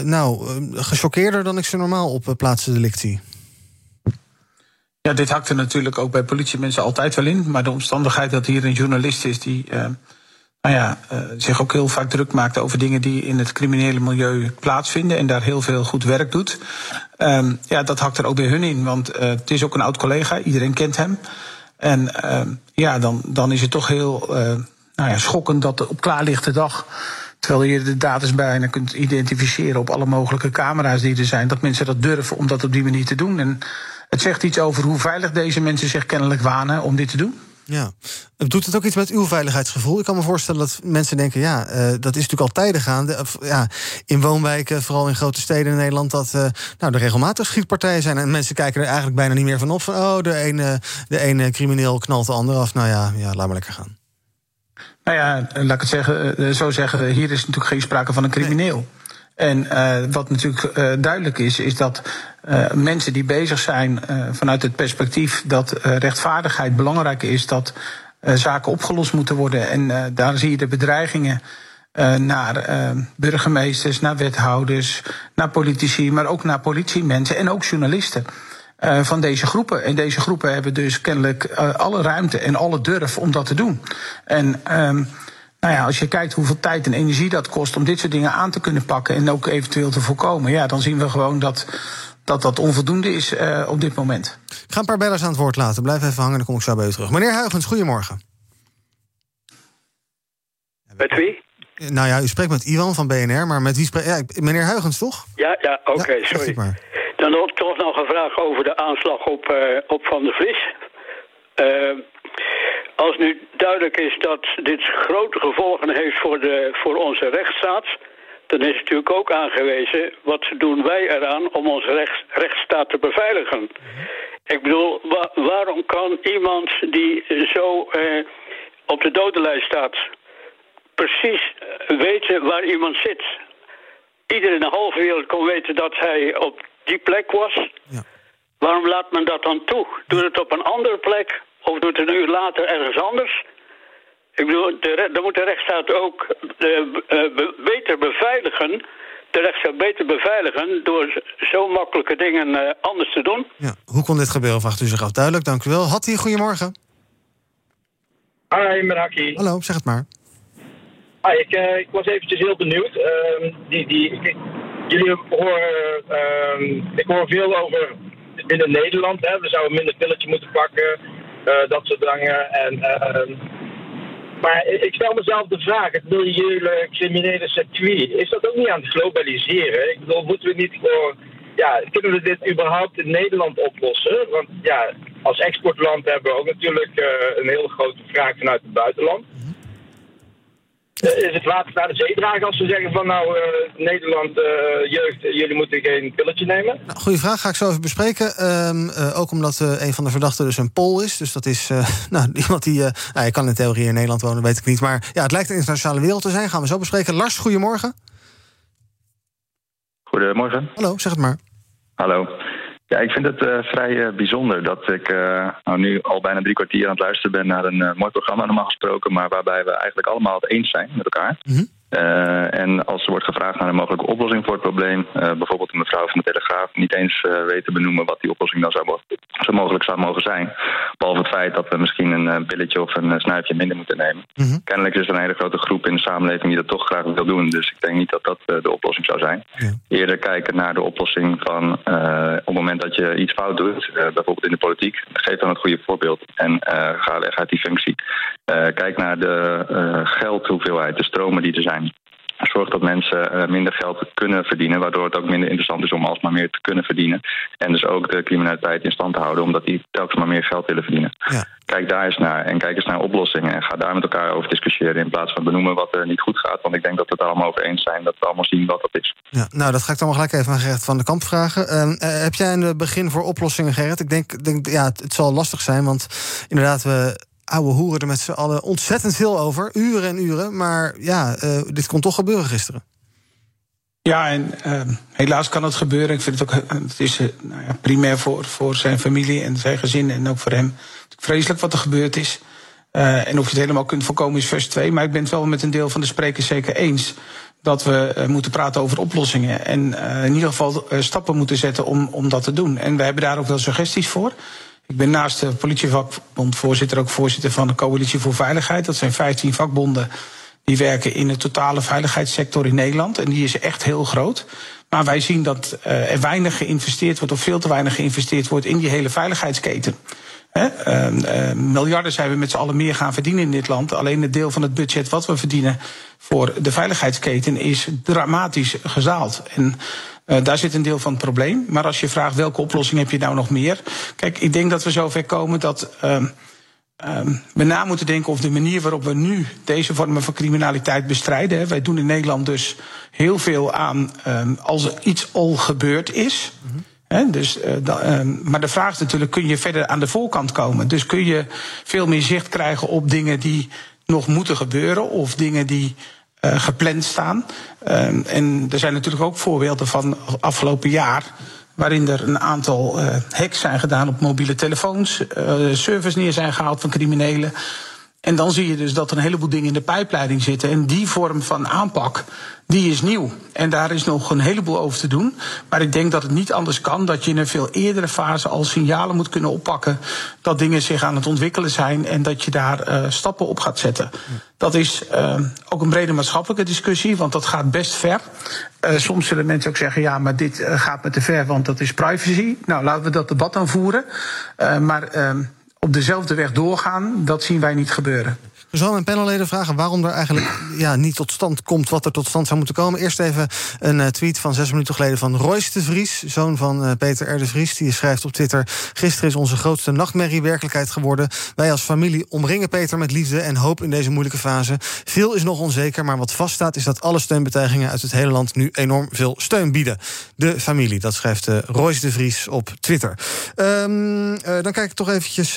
nou, gechoqueerder dan ik ze normaal op plaatsen delict zie. Ja, dit hakt er natuurlijk ook bij politiemensen altijd wel in. Maar de omstandigheid dat hier een journalist is die nou ja, zich ook heel vaak druk maakt over dingen die in het criminele milieu plaatsvinden. En daar heel veel goed werk doet. Um, ja, dat hakt er ook bij hun in. Want het is ook een oud collega, iedereen kent hem. En uh, ja, dan, dan is het toch heel uh, nou ja, schokkend dat op klaarlichte dag. Terwijl je de data bijna kunt identificeren op alle mogelijke camera's die er zijn, dat mensen dat durven om dat op die manier te doen. En het zegt iets over hoe veilig deze mensen zich kennelijk wanen om dit te doen. Ja. Doet het ook iets met uw veiligheidsgevoel? Ik kan me voorstellen dat mensen denken: ja, uh, dat is natuurlijk al tijden gaande. Ja, in woonwijken, vooral in grote steden in Nederland, dat uh, nou, er regelmatig schietpartijen zijn. En mensen kijken er eigenlijk bijna niet meer van op. Van, oh, de ene, de ene crimineel knalt de ander af. Nou ja, ja, laat maar lekker gaan. Nou ja, laat ik het zeggen, uh, zo zeggen: hier is natuurlijk geen sprake van een crimineel. Nee. En uh, wat natuurlijk uh, duidelijk is, is dat uh, mensen die bezig zijn vanuit het perspectief dat rechtvaardigheid belangrijk is, dat zaken opgelost moeten worden. En daar zie je de bedreigingen naar burgemeesters, naar wethouders, naar politici, maar ook naar politiemensen en ook journalisten. van deze groepen. En deze groepen hebben dus kennelijk alle ruimte en alle durf om dat te doen. En um, nou ja, als je kijkt hoeveel tijd en energie dat kost om dit soort dingen aan te kunnen pakken en ook eventueel te voorkomen, ja, dan zien we gewoon dat dat, dat onvoldoende is uh, op dit moment. Ik ga een paar bellers aan het woord laten. Blijf even hangen, dan kom ik zo bij u terug. Meneer Huigens, goedemorgen. Met wie? Nou ja, u spreekt met Iwan van BNR, maar met wie spreekt... Ja, meneer Huigens, toch? Ja, ja oké, okay, ja, sorry. Dan ook toch nog een vraag over de aanslag op, uh, op Van der Vries. Uh, als nu duidelijk is dat dit grote gevolgen heeft voor, de, voor onze rechtsstaat... dan is het natuurlijk ook aangewezen... wat doen wij eraan om onze recht, rechtsstaat te beveiligen. Ik bedoel, wa waarom kan iemand die zo eh, op de dodenlijst staat... precies weten waar iemand zit? Iedereen in de halve wereld kon weten dat hij op die plek was... Ja. Waarom laat men dat dan toe? Doe het op een andere plek of doet het een uur later ergens anders. Ik bedoel, de, dan moet de rechtsstaat ook uh, uh, beter beveiligen. De rechtsstaat beter beveiligen door zo makkelijke dingen uh, anders te doen. Ja. Hoe kon dit gebeuren? Vraagt u zich af. Duidelijk, dank u wel. Hattie, goedemorgen. Hi, Meraki. Hallo, zeg het maar. Hi, ik, ik was eventjes heel benieuwd. Ehm, die, die, ik, jullie horen, ehm, ik hoor veel over binnen Nederland. Hè. We zouden minder pilletje moeten pakken. Uh, dat soort dingen. En, uh, maar ik stel mezelf de vraag, het milieuele criminele circuit, is dat ook niet aan het globaliseren? Ik bedoel, moeten we niet gewoon, ja, kunnen we dit überhaupt in Nederland oplossen? Want ja, als exportland hebben we ook natuurlijk uh, een hele grote vraag vanuit het buitenland. Uh, is het water naar de zee dragen als ze zeggen van nou, uh, Nederland, uh, jeugd, jullie moeten geen pilletje nemen? Nou, goeie vraag, ga ik zo even bespreken. Um, ook omdat een van de verdachten dus een Pool is. Dus dat is nou, iemand die, nou, je kan in theorie in Nederland wonen, weet ik niet. Maar ja, het lijkt een internationale wereld te zijn, gaan we zo bespreken. Lars, goedemorgen. Goedemorgen. Hallo, zeg het maar. Hallo. Ja, ik vind het uh, vrij uh, bijzonder dat ik uh, nou, nu al bijna drie kwartier aan het luisteren ben naar een mooi programma normaal gesproken, maar waarbij we eigenlijk allemaal het eens zijn met elkaar. -hmm. Uh, en als er wordt gevraagd naar een mogelijke oplossing voor het probleem, uh, bijvoorbeeld een mevrouw van de Telegraaf niet eens uh, weet te benoemen wat die oplossing dan zou, zo mogelijk zou mogen zijn. Behalve het feit dat we misschien een pilletje of een snuifje minder moeten nemen. Mm -hmm. Kennelijk is er een hele grote groep in de samenleving die dat toch graag wil doen. Dus ik denk niet dat dat de oplossing zou zijn. Ja. Eerder kijken naar de oplossing van op het moment dat je iets fout doet, bijvoorbeeld in de politiek, geef dan het goede voorbeeld en ga weg uit die functie. kijk naar de geldhoeveelheid, de stromen die er zijn zorgt dat mensen uh, minder geld kunnen verdienen, waardoor het ook minder interessant is om alsmaar meer te kunnen verdienen. En dus ook de criminaliteit in stand te houden, omdat die telkens maar meer geld willen verdienen. Ja. Kijk daar eens naar en kijk eens naar oplossingen en ga daar met elkaar over discussiëren in plaats van benoemen wat er niet goed gaat. Want ik denk dat we het allemaal over eens zijn dat we allemaal zien wat dat is. Ja, nou, dat ga ik dan wel gelijk even aan Gerrit van de Kamp vragen. Uh, heb jij een begin voor oplossingen, Gerrit? Ik denk, denk ja, het, het zal lastig zijn, want inderdaad, we ouwe hoeren er met z'n allen ontzettend veel over. Uren en uren. Maar ja, uh, dit kon toch gebeuren gisteren. Ja, en uh, helaas kan het gebeuren. Ik vind het ook het is, uh, nou ja, primair voor, voor zijn familie en zijn gezin. En ook voor hem vreselijk wat er gebeurd is. En of je het helemaal kunt voorkomen is vers 2. Maar ik ben het wel met een deel van de sprekers zeker eens. Dat we moeten praten over oplossingen. En in ieder geval stappen moeten zetten om, om dat te doen. En we hebben daar ook wel suggesties voor. Ik ben naast de politievakbondvoorzitter ook voorzitter van de Coalitie voor Veiligheid. Dat zijn 15 vakbonden die werken in de totale veiligheidssector in Nederland. En die is echt heel groot. Maar wij zien dat uh, er weinig geïnvesteerd wordt, of veel te weinig geïnvesteerd wordt in die hele veiligheidsketen. He, uh, uh, miljarden zijn we met z'n allen meer gaan verdienen in dit land. Alleen het deel van het budget wat we verdienen voor de veiligheidsketen is dramatisch gezaald. En uh, daar zit een deel van het probleem. Maar als je vraagt welke oplossing heb je nou nog meer. Kijk, ik denk dat we zover komen dat. Uh, um, we na moeten denken over de manier waarop we nu deze vormen van criminaliteit bestrijden. Hè. Wij doen in Nederland dus heel veel aan um, als er iets al gebeurd is. Mm-hmm. He, dus, uh, da, um, maar de vraag is natuurlijk, kun je verder aan de voorkant komen? Dus kun je veel meer zicht krijgen op dingen die nog moeten gebeuren... of dingen die uh, gepland staan. Uh, en er zijn natuurlijk ook voorbeelden van afgelopen jaar waarin er een aantal uh, hacks zijn gedaan op mobiele telefoons, uh, servers neer zijn gehaald van criminelen. En dan zie je dus dat er een heleboel dingen in de pijpleiding zitten. En die vorm van aanpak, die is nieuw. En daar is nog een heleboel over te doen. Maar ik denk dat het niet anders kan dat je in een veel eerdere fase al signalen moet kunnen oppakken dat dingen zich aan het ontwikkelen zijn en dat je daar uh, stappen op gaat zetten. Dat is uh, ook een brede maatschappelijke discussie, want dat gaat best ver. Uh, soms zullen mensen ook zeggen: ja, maar dit gaat me te ver, want dat is privacy. Nou, laten we dat debat dan voeren. maar ehm, op dezelfde weg doorgaan, dat zien wij niet gebeuren. Zullen mijn panelleden vragen waarom er eigenlijk ja, niet tot stand komt wat er tot stand zou moeten komen. Eerst even een uh, tweet van zes minuten geleden van Royce de Vries, zoon van uh, Peter R. de Vries. Die schrijft op Twitter: Gisteren is onze grootste nachtmerrie werkelijkheid geworden. Wij als familie omringen Peter met liefde en hoop in deze moeilijke fase. Veel is nog onzeker, maar wat vaststaat is dat alle steunbetuigingen uit het hele land nu enorm veel steun bieden. De familie, dat schrijft uh, Royce de Vries op Twitter. Um, dan kijk ik toch eventjes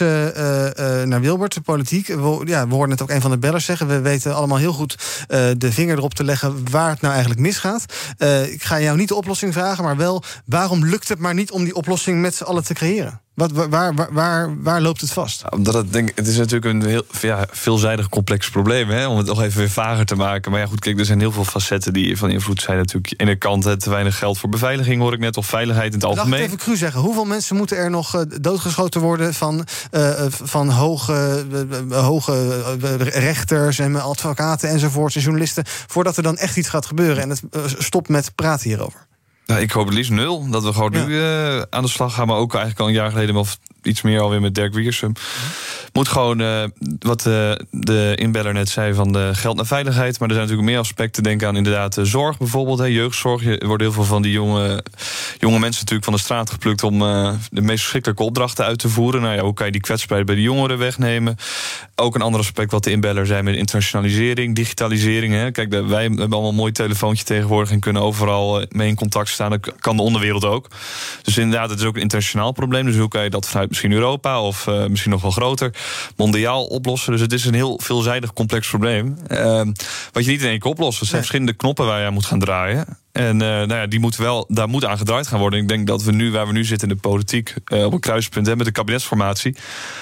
naar Wilbert, de politiek. Ja, we hoorden net ook een van de bellers zeggen. We weten allemaal heel goed uh, de vinger erop te leggen waar het nou eigenlijk misgaat. Uh, ik ga jou niet de oplossing vragen, maar wel waarom lukt het maar niet om die oplossing met z'n allen te creëren? Wat, waar, waar, waar, waar, loopt het vast? Omdat het, denk, het is natuurlijk een heel ja, veelzijdig complex probleem. Hè, om het nog even weer vager te maken. Maar ja, goed, kijk, er zijn heel veel facetten die van invloed zijn. Natuurlijk, in de kant hè, te weinig geld voor beveiliging, hoor ik net. Of veiligheid in het algemeen. Laat ik even cru zeggen. Hoeveel mensen moeten er nog uh, doodgeschoten worden van, uh, van hoge, uh, hoge rechters en advocaten enzovoorts en journalisten. voordat er dan echt iets gaat gebeuren en het stopt met praten hierover? Nou, ik hoop het liefst nul. Dat we gewoon ja. nu uh, aan de slag gaan. Maar ook eigenlijk al een jaar geleden wel iets meer alweer met Dirk Wiersum. Moet gewoon, uh, wat uh, de inbeller net zei, van de geld naar veiligheid. Maar er zijn natuurlijk meer aspecten. Denk aan inderdaad de zorg bijvoorbeeld. Hè, jeugdzorg. Er worden heel veel van die jonge, jonge mensen natuurlijk van de straat geplukt... om de meest verschrikkelijke opdrachten uit te voeren. Nou ja, hoe kan je die kwetsbaarheid bij de jongeren wegnemen? Ook een ander aspect wat de inbeller zei met internationalisering, digitalisering. Hè. Kijk, wij hebben allemaal een mooi telefoontje tegenwoordig... en kunnen overal mee in contact staan. Dat kan de onderwereld ook. Dus inderdaad, het is ook een internationaal probleem. Dus hoe kan je dat vanuit misschien Europa of uh, misschien nog wel groter, mondiaal oplossen. Dus het is een heel veelzijdig complex probleem. Uh, wat je niet in één keer oplost. Er zijn nee. verschillende knoppen waar je aan moet gaan draaien. En uh, nou ja, die moet wel, daar moet aan gedraaid gaan worden. Ik denk dat we nu, waar we nu zitten in de politiek, uh, op een kruispunt hebben met de kabinetsformatie,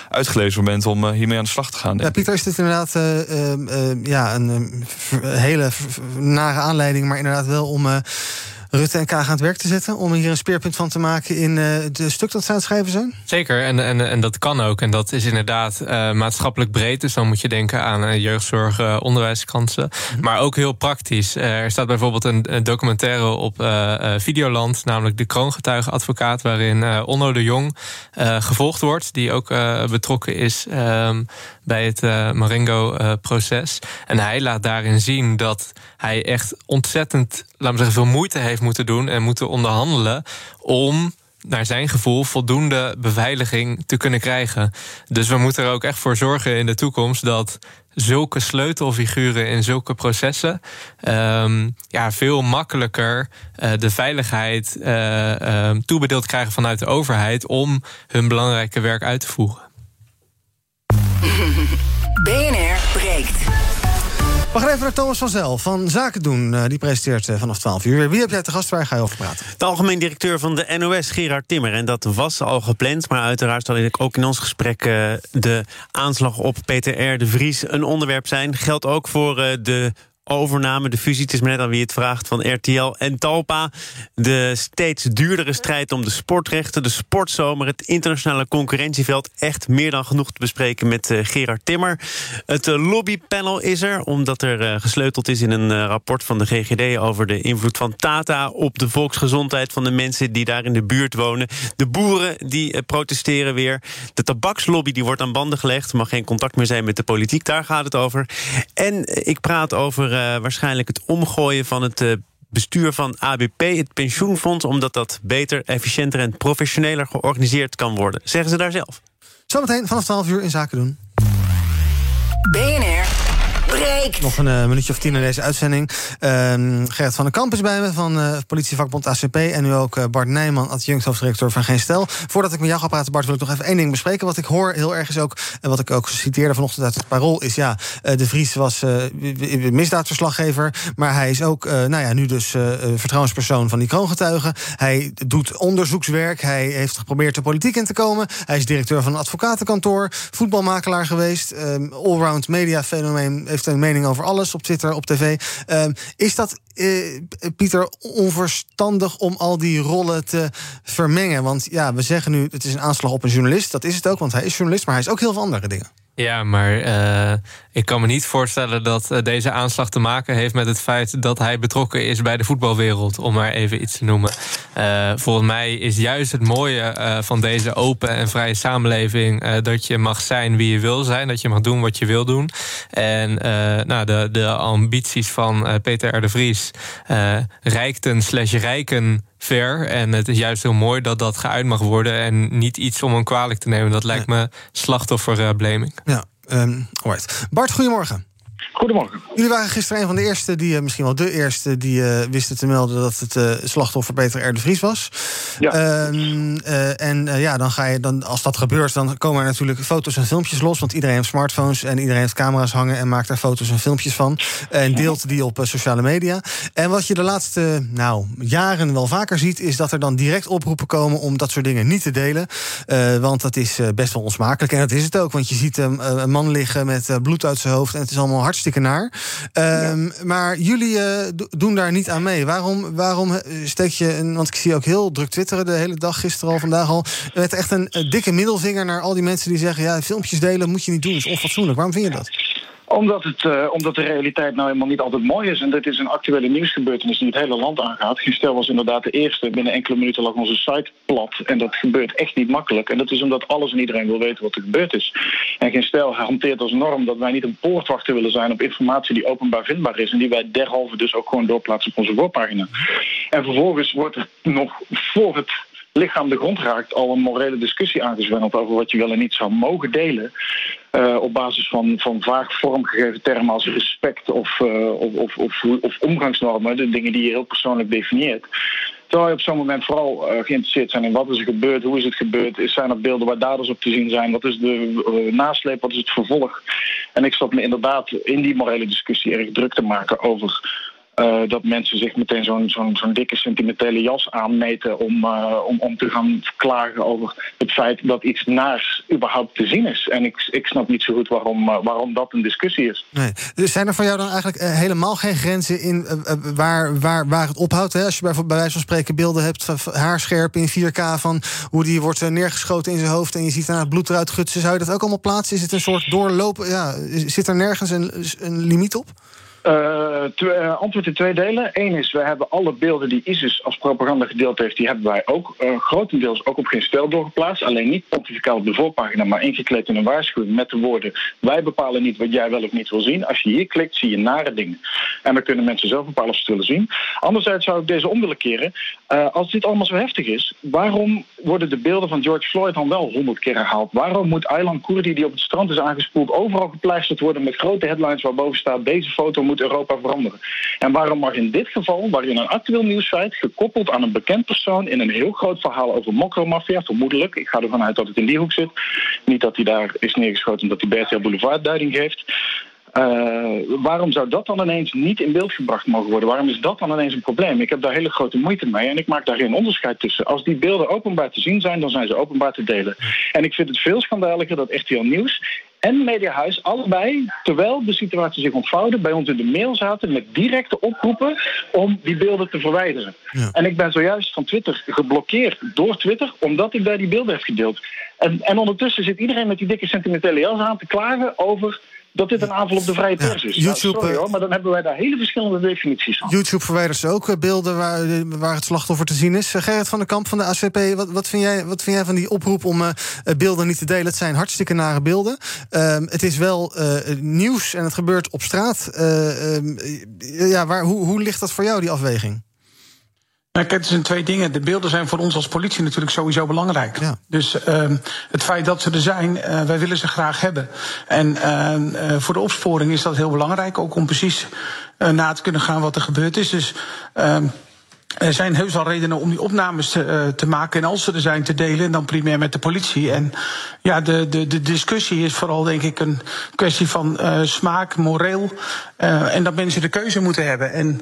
uitgelezen moment om uh, hiermee aan de slag te gaan. Ja, Pieter, is dit inderdaad ja, een hele nare aanleiding, maar inderdaad wel om Rutte en Kaag aan het werk te zetten... om hier een speerpunt van te maken in het uh, stuk dat ze aan het schrijven zijn? Zeker, en, en, en dat kan ook. En dat is inderdaad uh, maatschappelijk breed. Dus dan moet je denken aan uh, jeugdzorg, uh, onderwijskansen. Mhm. Maar ook heel praktisch. er staat bijvoorbeeld een, een documentaire op Videoland... namelijk De Kroongetuigenadvocaat... waarin Onno de Jong gevolgd wordt... die ook betrokken is um, bij het Marengo-proces. en hij laat daarin zien dat hij echt ontzettend... laten we zeggen, veel moeite heeft moeten doen en moeten onderhandelen om naar zijn gevoel voldoende beveiliging te kunnen krijgen. Dus we moeten er ook echt voor zorgen in de toekomst dat zulke sleutelfiguren in zulke processen um, ja, veel makkelijker uh, de veiligheid uh, uh, toebedeeld krijgen vanuit de overheid om hun belangrijke werk uit te voeren. BNR breekt. We gaan even naar Thomas van Zel van Zaken doen. Uh, die presenteert uh, vanaf 12 uur. Wie heb jij te gast? Waar ga je over praten? De algemeen directeur van de NOS, Gerard Timmer. En dat was al gepland. Maar uiteraard zal ik ook in ons gesprek uh, de aanslag op Peter R. de Vries een onderwerp zijn. Geldt ook voor de overname, de fusie, het is maar net aan wie het vraagt, van RTL en Talpa. De steeds duurdere strijd om de sportrechten, de sportzomer, het internationale concurrentieveld. Echt meer dan genoeg te bespreken met uh, Gerard Timmer. Het uh, lobbypanel is er, omdat er uh, gesleuteld is in een rapport van de GGD over de invloed van Tata op de volksgezondheid van de mensen die daar in de buurt wonen. De boeren die protesteren weer. De tabakslobby die wordt aan banden gelegd. Mag geen contact meer zijn met de politiek, daar gaat het over. En ik praat over waarschijnlijk het omgooien van het uh, bestuur van ABP, het pensioenfonds, omdat dat beter, efficiënter en professioneler georganiseerd kan worden. Zeggen ze daar zelf. Zometeen vanaf 12 uur in zaken doen. BNR nog een uh, minuutje of tien in deze uitzending. Uh, Gerrit van den Kamp is bij me van uh, politievakbond ACP. En nu ook uh, Bart Nijman, adjunct hoofddirecteur van Geen Stel. Voordat ik met jou ga praten, Bart, wil ik nog even één ding bespreken. Wat ik hoor heel erg is ook, en wat ik ook citeerde vanochtend uit het parool... is ja, de Vries was misdaadverslaggever... maar hij is ook, nou ja, nu dus vertrouwenspersoon van die kroongetuigen. Hij doet onderzoekswerk, hij heeft geprobeerd de politiek in te komen. Hij is directeur van een advocatenkantoor, voetbalmakelaar geweest... Ehm, allround media fenomeen heeft een mening over alles op Twitter, op tv. Uh, is dat, uh, Pieter, onverstandig om al die rollen te vermengen? Want ja, we zeggen nu, het is een aanslag op een journalist. Dat is het ook, want hij is journalist, maar hij is ook heel veel andere dingen. Ja, maar uh, ik kan me niet voorstellen dat uh, deze aanslag te maken heeft met het feit dat hij betrokken is bij de voetbalwereld, om maar even iets te noemen. Uh, volgens mij is juist het mooie van deze open en vrije samenleving dat je mag zijn wie je wil zijn, dat je mag doen wat je wil doen. En nou, de, de ambities van Peter R. de Vries, rijkten slash rijken ver. En het is juist heel mooi dat dat geuit mag worden. En niet iets om hem kwalijk te nemen. Dat lijkt me slachtofferblaming. Ja, um, right. Bart, goedemorgen. Goedemorgen. Jullie waren gisteren een van de eerste, die, eh, misschien wel de eerste, die uh, wisten te melden dat het uh, slachtoffer Peter R. de Vries was. Ja. Uh, en ja, dan ga je dan, als dat gebeurt, dan komen er natuurlijk foto's en filmpjes los. Want iedereen heeft smartphones en iedereen heeft camera's hangen en maakt daar foto's en filmpjes van. En deelt die op sociale media. En wat je de laatste nou, jaren wel vaker ziet, is dat er dan direct oproepen komen om dat soort dingen niet te delen. want dat is best wel onsmakelijk. En dat is het ook, want je ziet een man liggen met bloed uit zijn hoofd en het is allemaal hartstikke hartstikke naar. Um, Maar jullie uh, doen daar niet aan mee. Waarom, waarom eh, steek je, een, want ik zie ook heel druk twitteren de hele dag, gisteren al, vandaag al, met echt een, een dikke middelvinger naar al die mensen die zeggen: ja, filmpjes delen moet je niet doen, is onfatsoenlijk. Waarom vind je dat? Omdat, het, uh, omdat de realiteit nou helemaal niet altijd mooi is. En dit is een actuele nieuwsgebeurtenis die het hele land aangaat. Gestel was inderdaad de eerste. Binnen enkele minuten lag onze site plat. En dat gebeurt echt niet makkelijk. En dat is omdat alles en iedereen wil weten wat er gebeurd is. En geen stel hanteert als norm dat wij niet een poortwachter willen zijn op informatie die openbaar vindbaar is. En die wij derhalve dus ook gewoon doorplaatsen op onze voorpagina. En vervolgens wordt er nog voor het lichaam de grond raakt al een morele discussie aangezwengeld over wat je wel en niet zou mogen delen. Uh, op basis van, van vaag vormgegeven termen als respect of, uh, of, of, of, of, omgangsnormen, de dingen die je heel persoonlijk definieert. Terwijl je op zo'n moment vooral uh, geïnteresseerd zijn in wat is er gebeurd, hoe is het gebeurd, zijn er beelden waar daders op te zien zijn, wat is de nasleep, wat is het vervolg. En ik zat me inderdaad in die morele discussie erg druk te maken over eh, dat mensen zich meteen zo'n dikke sentimentele jas aanmeten om, uh, om, om te gaan klagen over het feit dat iets naars überhaupt te zien is. En ik, ik snap niet zo goed waarom, uh, waarom dat een discussie is. Nee. Dus zijn er voor jou dan eigenlijk helemaal geen grenzen in waar, waar, waar het ophoudt? Hè? Als je bij, bij wijze van spreken beelden hebt, haarscherp in 4K van hoe die wordt neergeschoten in zijn hoofd en je ziet daarna het bloed eruit gutsen, zou je dat ook allemaal plaatsen? Is het een soort doorlopen? Ja, zit er nergens een, een limiet op? Twee, uh, antwoord in twee delen. Eén is, we hebben alle beelden die ISIS als propaganda gedeeld heeft... die hebben wij ook uh, grotendeels ook op geen stel doorgeplaatst. Alleen niet pontificaal op de voorpagina, maar ingekleed in een waarschuwing... met de woorden, wij bepalen niet wat jij wel of niet wil zien. Als je hier klikt, zie je nare dingen. En dan kunnen mensen zelf bepalen of ze het willen zien. Anderzijds zou ik deze om willen keren. als dit allemaal zo heftig is, waarom worden de beelden van George Floyd dan wel honderd keer herhaald? Waarom moet Aylan Kurdi, die op het strand is aangespoeld... overal gepleisterd worden met grote headlines waarboven staat... deze foto moet Europa veranderen. En waarom mag in dit geval, waarin een actueel nieuwsfeit gekoppeld aan een bekend persoon in een heel groot verhaal over mokromafia, vermoedelijk, ik ga ervan uit dat het in die hoek zit, niet dat hij daar is neergeschoten omdat hij Bertia Boulevard duiding geeft. Uh, waarom zou dat dan ineens niet in beeld gebracht mogen worden? Waarom is dat dan ineens een probleem? Ik heb daar hele grote moeite mee en ik maak daar geen onderscheid tussen. Als die beelden openbaar te zien zijn, dan zijn ze openbaar te delen. En ik vind het veel schandaliger dat RTL Nieuws en Mediahuis allebei, terwijl de situatie zich ontvouwde, bij ons in de mail zaten met directe oproepen om die beelden te verwijderen. Ja. En ik ben zojuist van Twitter geblokkeerd door Twitter, omdat ik daar die beelden heb gedeeld. En, en ondertussen zit iedereen met die dikke sentimentele jas aan te klagen over dat dit een aanval op de vrije pers is. YouTube, nou, sorry hoor, maar dan hebben wij daar hele verschillende definities van. YouTube verwijdert ze ook beelden waar, waar het slachtoffer te zien is. Gerrit van der Kamp van de ACP, wat, wat, vind, jij, wat vind jij van die oproep om uh, beelden niet te delen? Het zijn hartstikke nare beelden. Uh, het is wel uh, nieuws en het gebeurt op straat. ja, waar, hoe, hoe ligt dat voor jou, die afweging? Nou, kijk, het zijn twee dingen. De beelden zijn voor ons als politie natuurlijk sowieso belangrijk. Ja. Dus uh, het feit dat ze er zijn, uh, wij willen ze graag hebben. En uh, voor de opsporing is dat heel belangrijk, ook om precies na te kunnen gaan wat er gebeurd is. Dus ehm, er zijn heus al redenen om die opnames te, te, maken. En als ze er zijn, te delen. Dan primair met de politie. En ja, de, de, de discussie is vooral, denk ik, een kwestie van uh, smaak, moreel. Uh, en dat mensen de keuze moeten hebben. En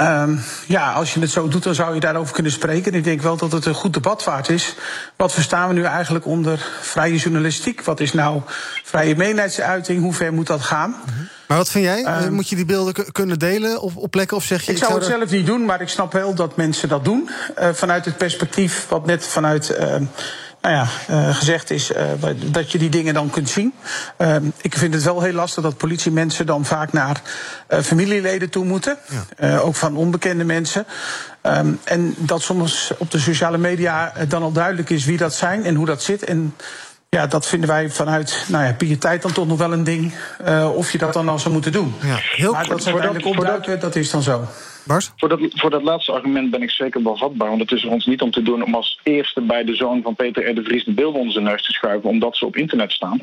um, ja, als je het zo doet, dan zou je daarover kunnen spreken. En ik denk wel dat het een goed debat waard is. Wat verstaan we nu eigenlijk onder vrije journalistiek? Wat is nou vrije meningsuiting? Hoe ver moet dat gaan? -hmm. Maar wat vind jij? Um, Moet je die beelden kunnen delen op, op plekken? Of zeg je, ik, ik zou, zou het zelf niet doen, maar ik snap wel dat mensen dat doen. Uh, vanuit het perspectief wat net vanuit. Uh, nou ja, uh, gezegd is uh, dat je die dingen dan kunt zien. Uh, ik vind het wel heel lastig dat politiemensen dan vaak naar familieleden toe moeten. Ja. ook van onbekende mensen. Um, en dat soms op de sociale media dan al duidelijk is wie dat zijn en hoe dat zit. En ja, dat vinden wij vanuit nou ja, pietijd dan toch nog wel een ding. Uh, of je dat dan al zou moeten doen. Ja, heel maar dat ze uiteindelijk opduiken, dat is dan zo. Voor dat, voor dat laatste argument ben ik zeker wel vatbaar. Want het is er ons niet om te doen om als eerste bij de zoon van Peter R. de Vries de beelden onder zijn neus te schuiven, omdat ze op internet staan.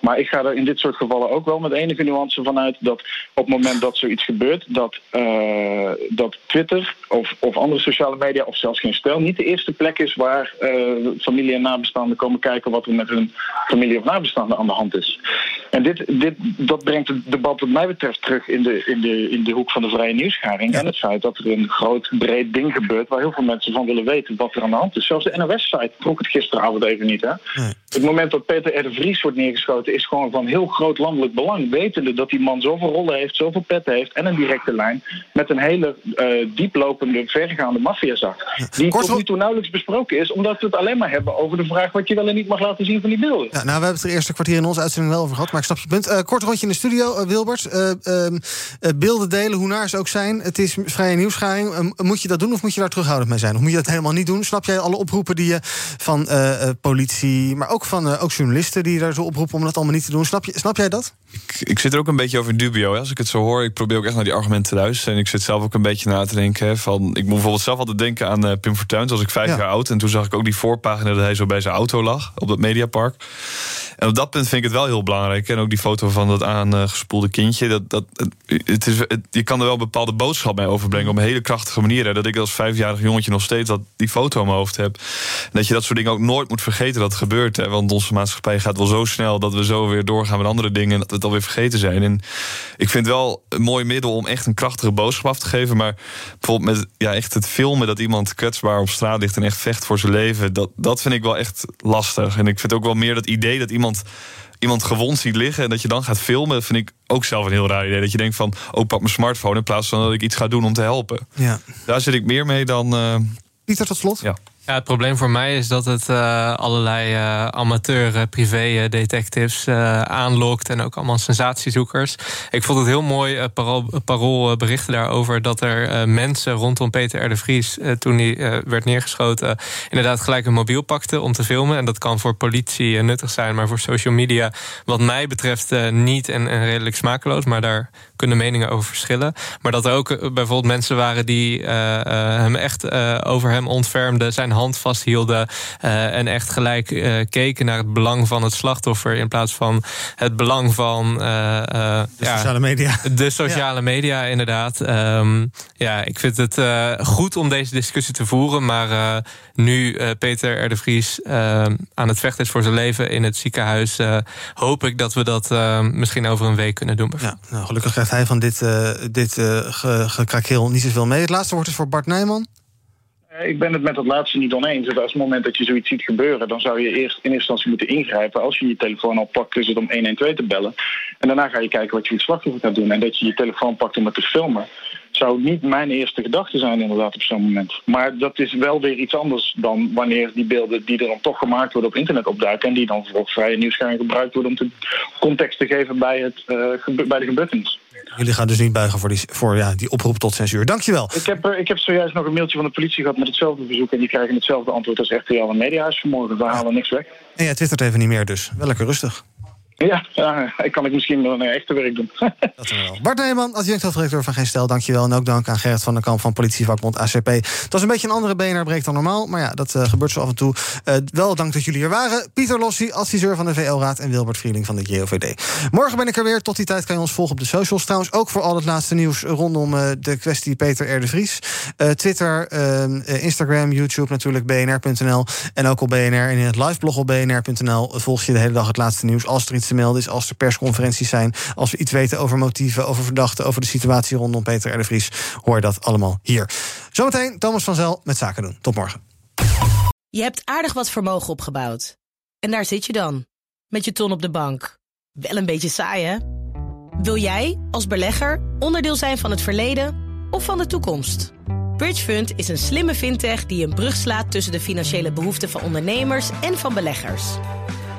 Maar ik ga er in dit soort gevallen ook wel met enige nuance vanuit dat op het moment dat zoiets gebeurt, dat, uh, dat Twitter of, of andere sociale media, of zelfs geen stel, niet de eerste plek is waar uh, familie en nabestaanden komen kijken wat er met hun familie of nabestaanden aan de hand is. En dit, dit, dat brengt het debat wat mij betreft terug in de, in de, in de hoek van de vrije nieuwsgaring. Ja. En het dat er een groot, breed ding gebeurt waar heel veel mensen van willen weten wat er aan de hand is. Zelfs de NOS-site trok het gisteravond even niet. Hè? Nee. Het moment dat Peter R. de Vries wordt neergeschoten is gewoon van heel groot landelijk belang. Wetende dat die man zoveel rollen heeft, zoveel petten heeft en een directe lijn met een hele uh, dieplopende, vergaande maffiazak. Ja. Die tot nu toe nauwelijks besproken is, omdat we het alleen maar hebben over de vraag wat je wel en niet mag laten zien van die beelden. Ja, nou, we hebben het er eerste kwartier in onze uitzending wel over gehad, maar ik snap je punt. Uh, kort rondje in de studio, uh, Wilbert. beelden delen, hoe naar ze ook zijn. Het is vrije nieuwsgaring. moet je dat doen of moet je daar terughoudend mee zijn? Of moet je dat helemaal niet doen? Snap jij alle oproepen die je van politie, maar ook van ook journalisten die daar zo oproepen om dat allemaal niet te doen? Snap, je, snap jij dat? Ik, ik zit er ook een beetje over dubio. Hè. Als ik het zo hoor, ik probeer ook echt naar die argumenten te luisteren. En ik zit zelf ook een beetje na te denken. Hè, van, ik moet bijvoorbeeld zelf altijd denken aan uh, Pim Fortuyn. Toen was ik vijf ja. jaar oud. En toen zag ik ook die voorpagina dat hij zo bij zijn auto lag. Op dat Mediapark. En op dat punt vind ik het wel heel belangrijk. En ook die foto van dat aangespoelde kindje. Dat, dat, het is, je kan er wel een bepaalde boodschap mee overbrengen. Op een hele krachtige manier. Hè. Dat ik als vijfjarig jongetje nog steeds dat, die foto in mijn hoofd heb. En dat je dat soort dingen ook nooit moet vergeten dat het gebeurt. Hè. Want onze maatschappij gaat wel zo snel dat we zo weer doorgaan met andere dingen. En dat we het alweer vergeten zijn. En ik vind wel een mooi middel om echt een krachtige boodschap af te geven. Maar bijvoorbeeld met ja, echt het filmen dat iemand kwetsbaar op straat ligt en echt vecht voor zijn leven. Dat, dat vind ik wel echt lastig. En ik vind ook wel meer dat idee dat iemand iemand gewond ziet liggen en dat je dan gaat filmen, vind ik ook zelf een heel raar idee. Dat je denkt van, oh, pak mijn smartphone in plaats van dat ik iets ga doen om te helpen. Ja. Daar zit ik meer mee dan. Uh... Pieter, tot slot. Ja. Ja, het probleem voor mij is dat het uh, allerlei uh, amateur uh, privé detectives aanlokt en ook allemaal sensatiezoekers. Ik vond het heel mooi, Parool, Parool berichten daarover dat er mensen rondom Peter R. de Vries, toen hij werd neergeschoten, inderdaad gelijk een mobiel pakten om te filmen. En dat kan voor politie nuttig zijn, maar voor social media, wat mij betreft, niet en, en, redelijk smakeloos. Maar daar kunnen meningen over verschillen. Maar dat er ook bijvoorbeeld mensen waren die hem echt over hem ontfermden, zijn hand vasthielden. Uh, en echt gelijk keken naar het belang van het slachtoffer. In plaats van het belang van. De ja, sociale media. De sociale media, inderdaad. Um, ja, ik vind het goed om deze discussie te voeren. Maar nu Peter R. de Vries aan het vechten is voor zijn leven in het ziekenhuis. hoop ik dat we dat misschien over een week kunnen doen. Ja, nou, gelukkig krijgt hij van dit, dit gekrakeel niet zoveel mee. Het laatste woord is voor Bart Nijman. Eh, ik ben het met het laatste niet oneens. Als het moment dat je zoiets ziet gebeuren, dan zou je eerst in eerste instantie moeten ingrijpen. Als je je telefoon al pakt, is het om 112 te bellen. En daarna ga je kijken wat je het slachtoffer gaat doen. En dat je je telefoon pakt om het te filmen, zou niet mijn eerste gedachte zijn, inderdaad, op zo'n moment. Maar dat is wel weer iets anders dan wanneer die beelden die er dan toch gemaakt worden op internet opduiken. En die dan voor vrije nieuwsgaring gebruikt worden om te context te geven bij, het, uh, bij de gebeurtenis. Jullie gaan dus niet buigen voor die, voor, ja, die oproep tot censuur. Dankjewel. Ik heb, ik heb zojuist nog een mailtje van de politie gehad met hetzelfde verzoek. En die krijgen hetzelfde antwoord als RTL en Mediahuis vanmorgen. We halen niks weg. En jij twittert even niet meer dus. Wel lekker rustig. Ja, ja, ik kan ik misschien wel een echte werk doen. dat wel. Bart Nijman, adjunct-hoofdredacteur van Geen Stel, dankjewel. En ook dank aan Gerrit van der Kamp van politievakbond ACP. Dat was een beetje een andere BNR breekt dan normaal. Maar ja, dat uh, gebeurt zo af en toe. Uh, wel dank dat jullie er waren. Pieter Lossi, adviseur van de VL-raad... en Wilbert Vrieling van de JOVD. Morgen ben ik er weer. Tot die tijd kan je ons volgen op de socials. Trouwens ook voor al het laatste nieuws rondom uh, de kwestie Peter R. de Vries. Twitter, Instagram, YouTube natuurlijk, bnr.nl. En ook op BNR en in het liveblog op bnr.nl... volg je de hele dag het laatste nieuws. Als er iets te melden is, als er persconferenties zijn, als we iets weten over motieven, over verdachten, over de situatie rondom Peter R. hoor je dat allemaal hier. Zometeen Thomas van Zel met Zaken doen. Tot morgen. Je hebt aardig wat vermogen opgebouwd. En daar zit je dan, met je ton op de bank. Wel een beetje saai, hè? Wil jij, als belegger, onderdeel zijn van het verleden of van de toekomst? Bridgefund is een slimme fintech die een brug slaat tussen de financiële behoeften van ondernemers en van beleggers.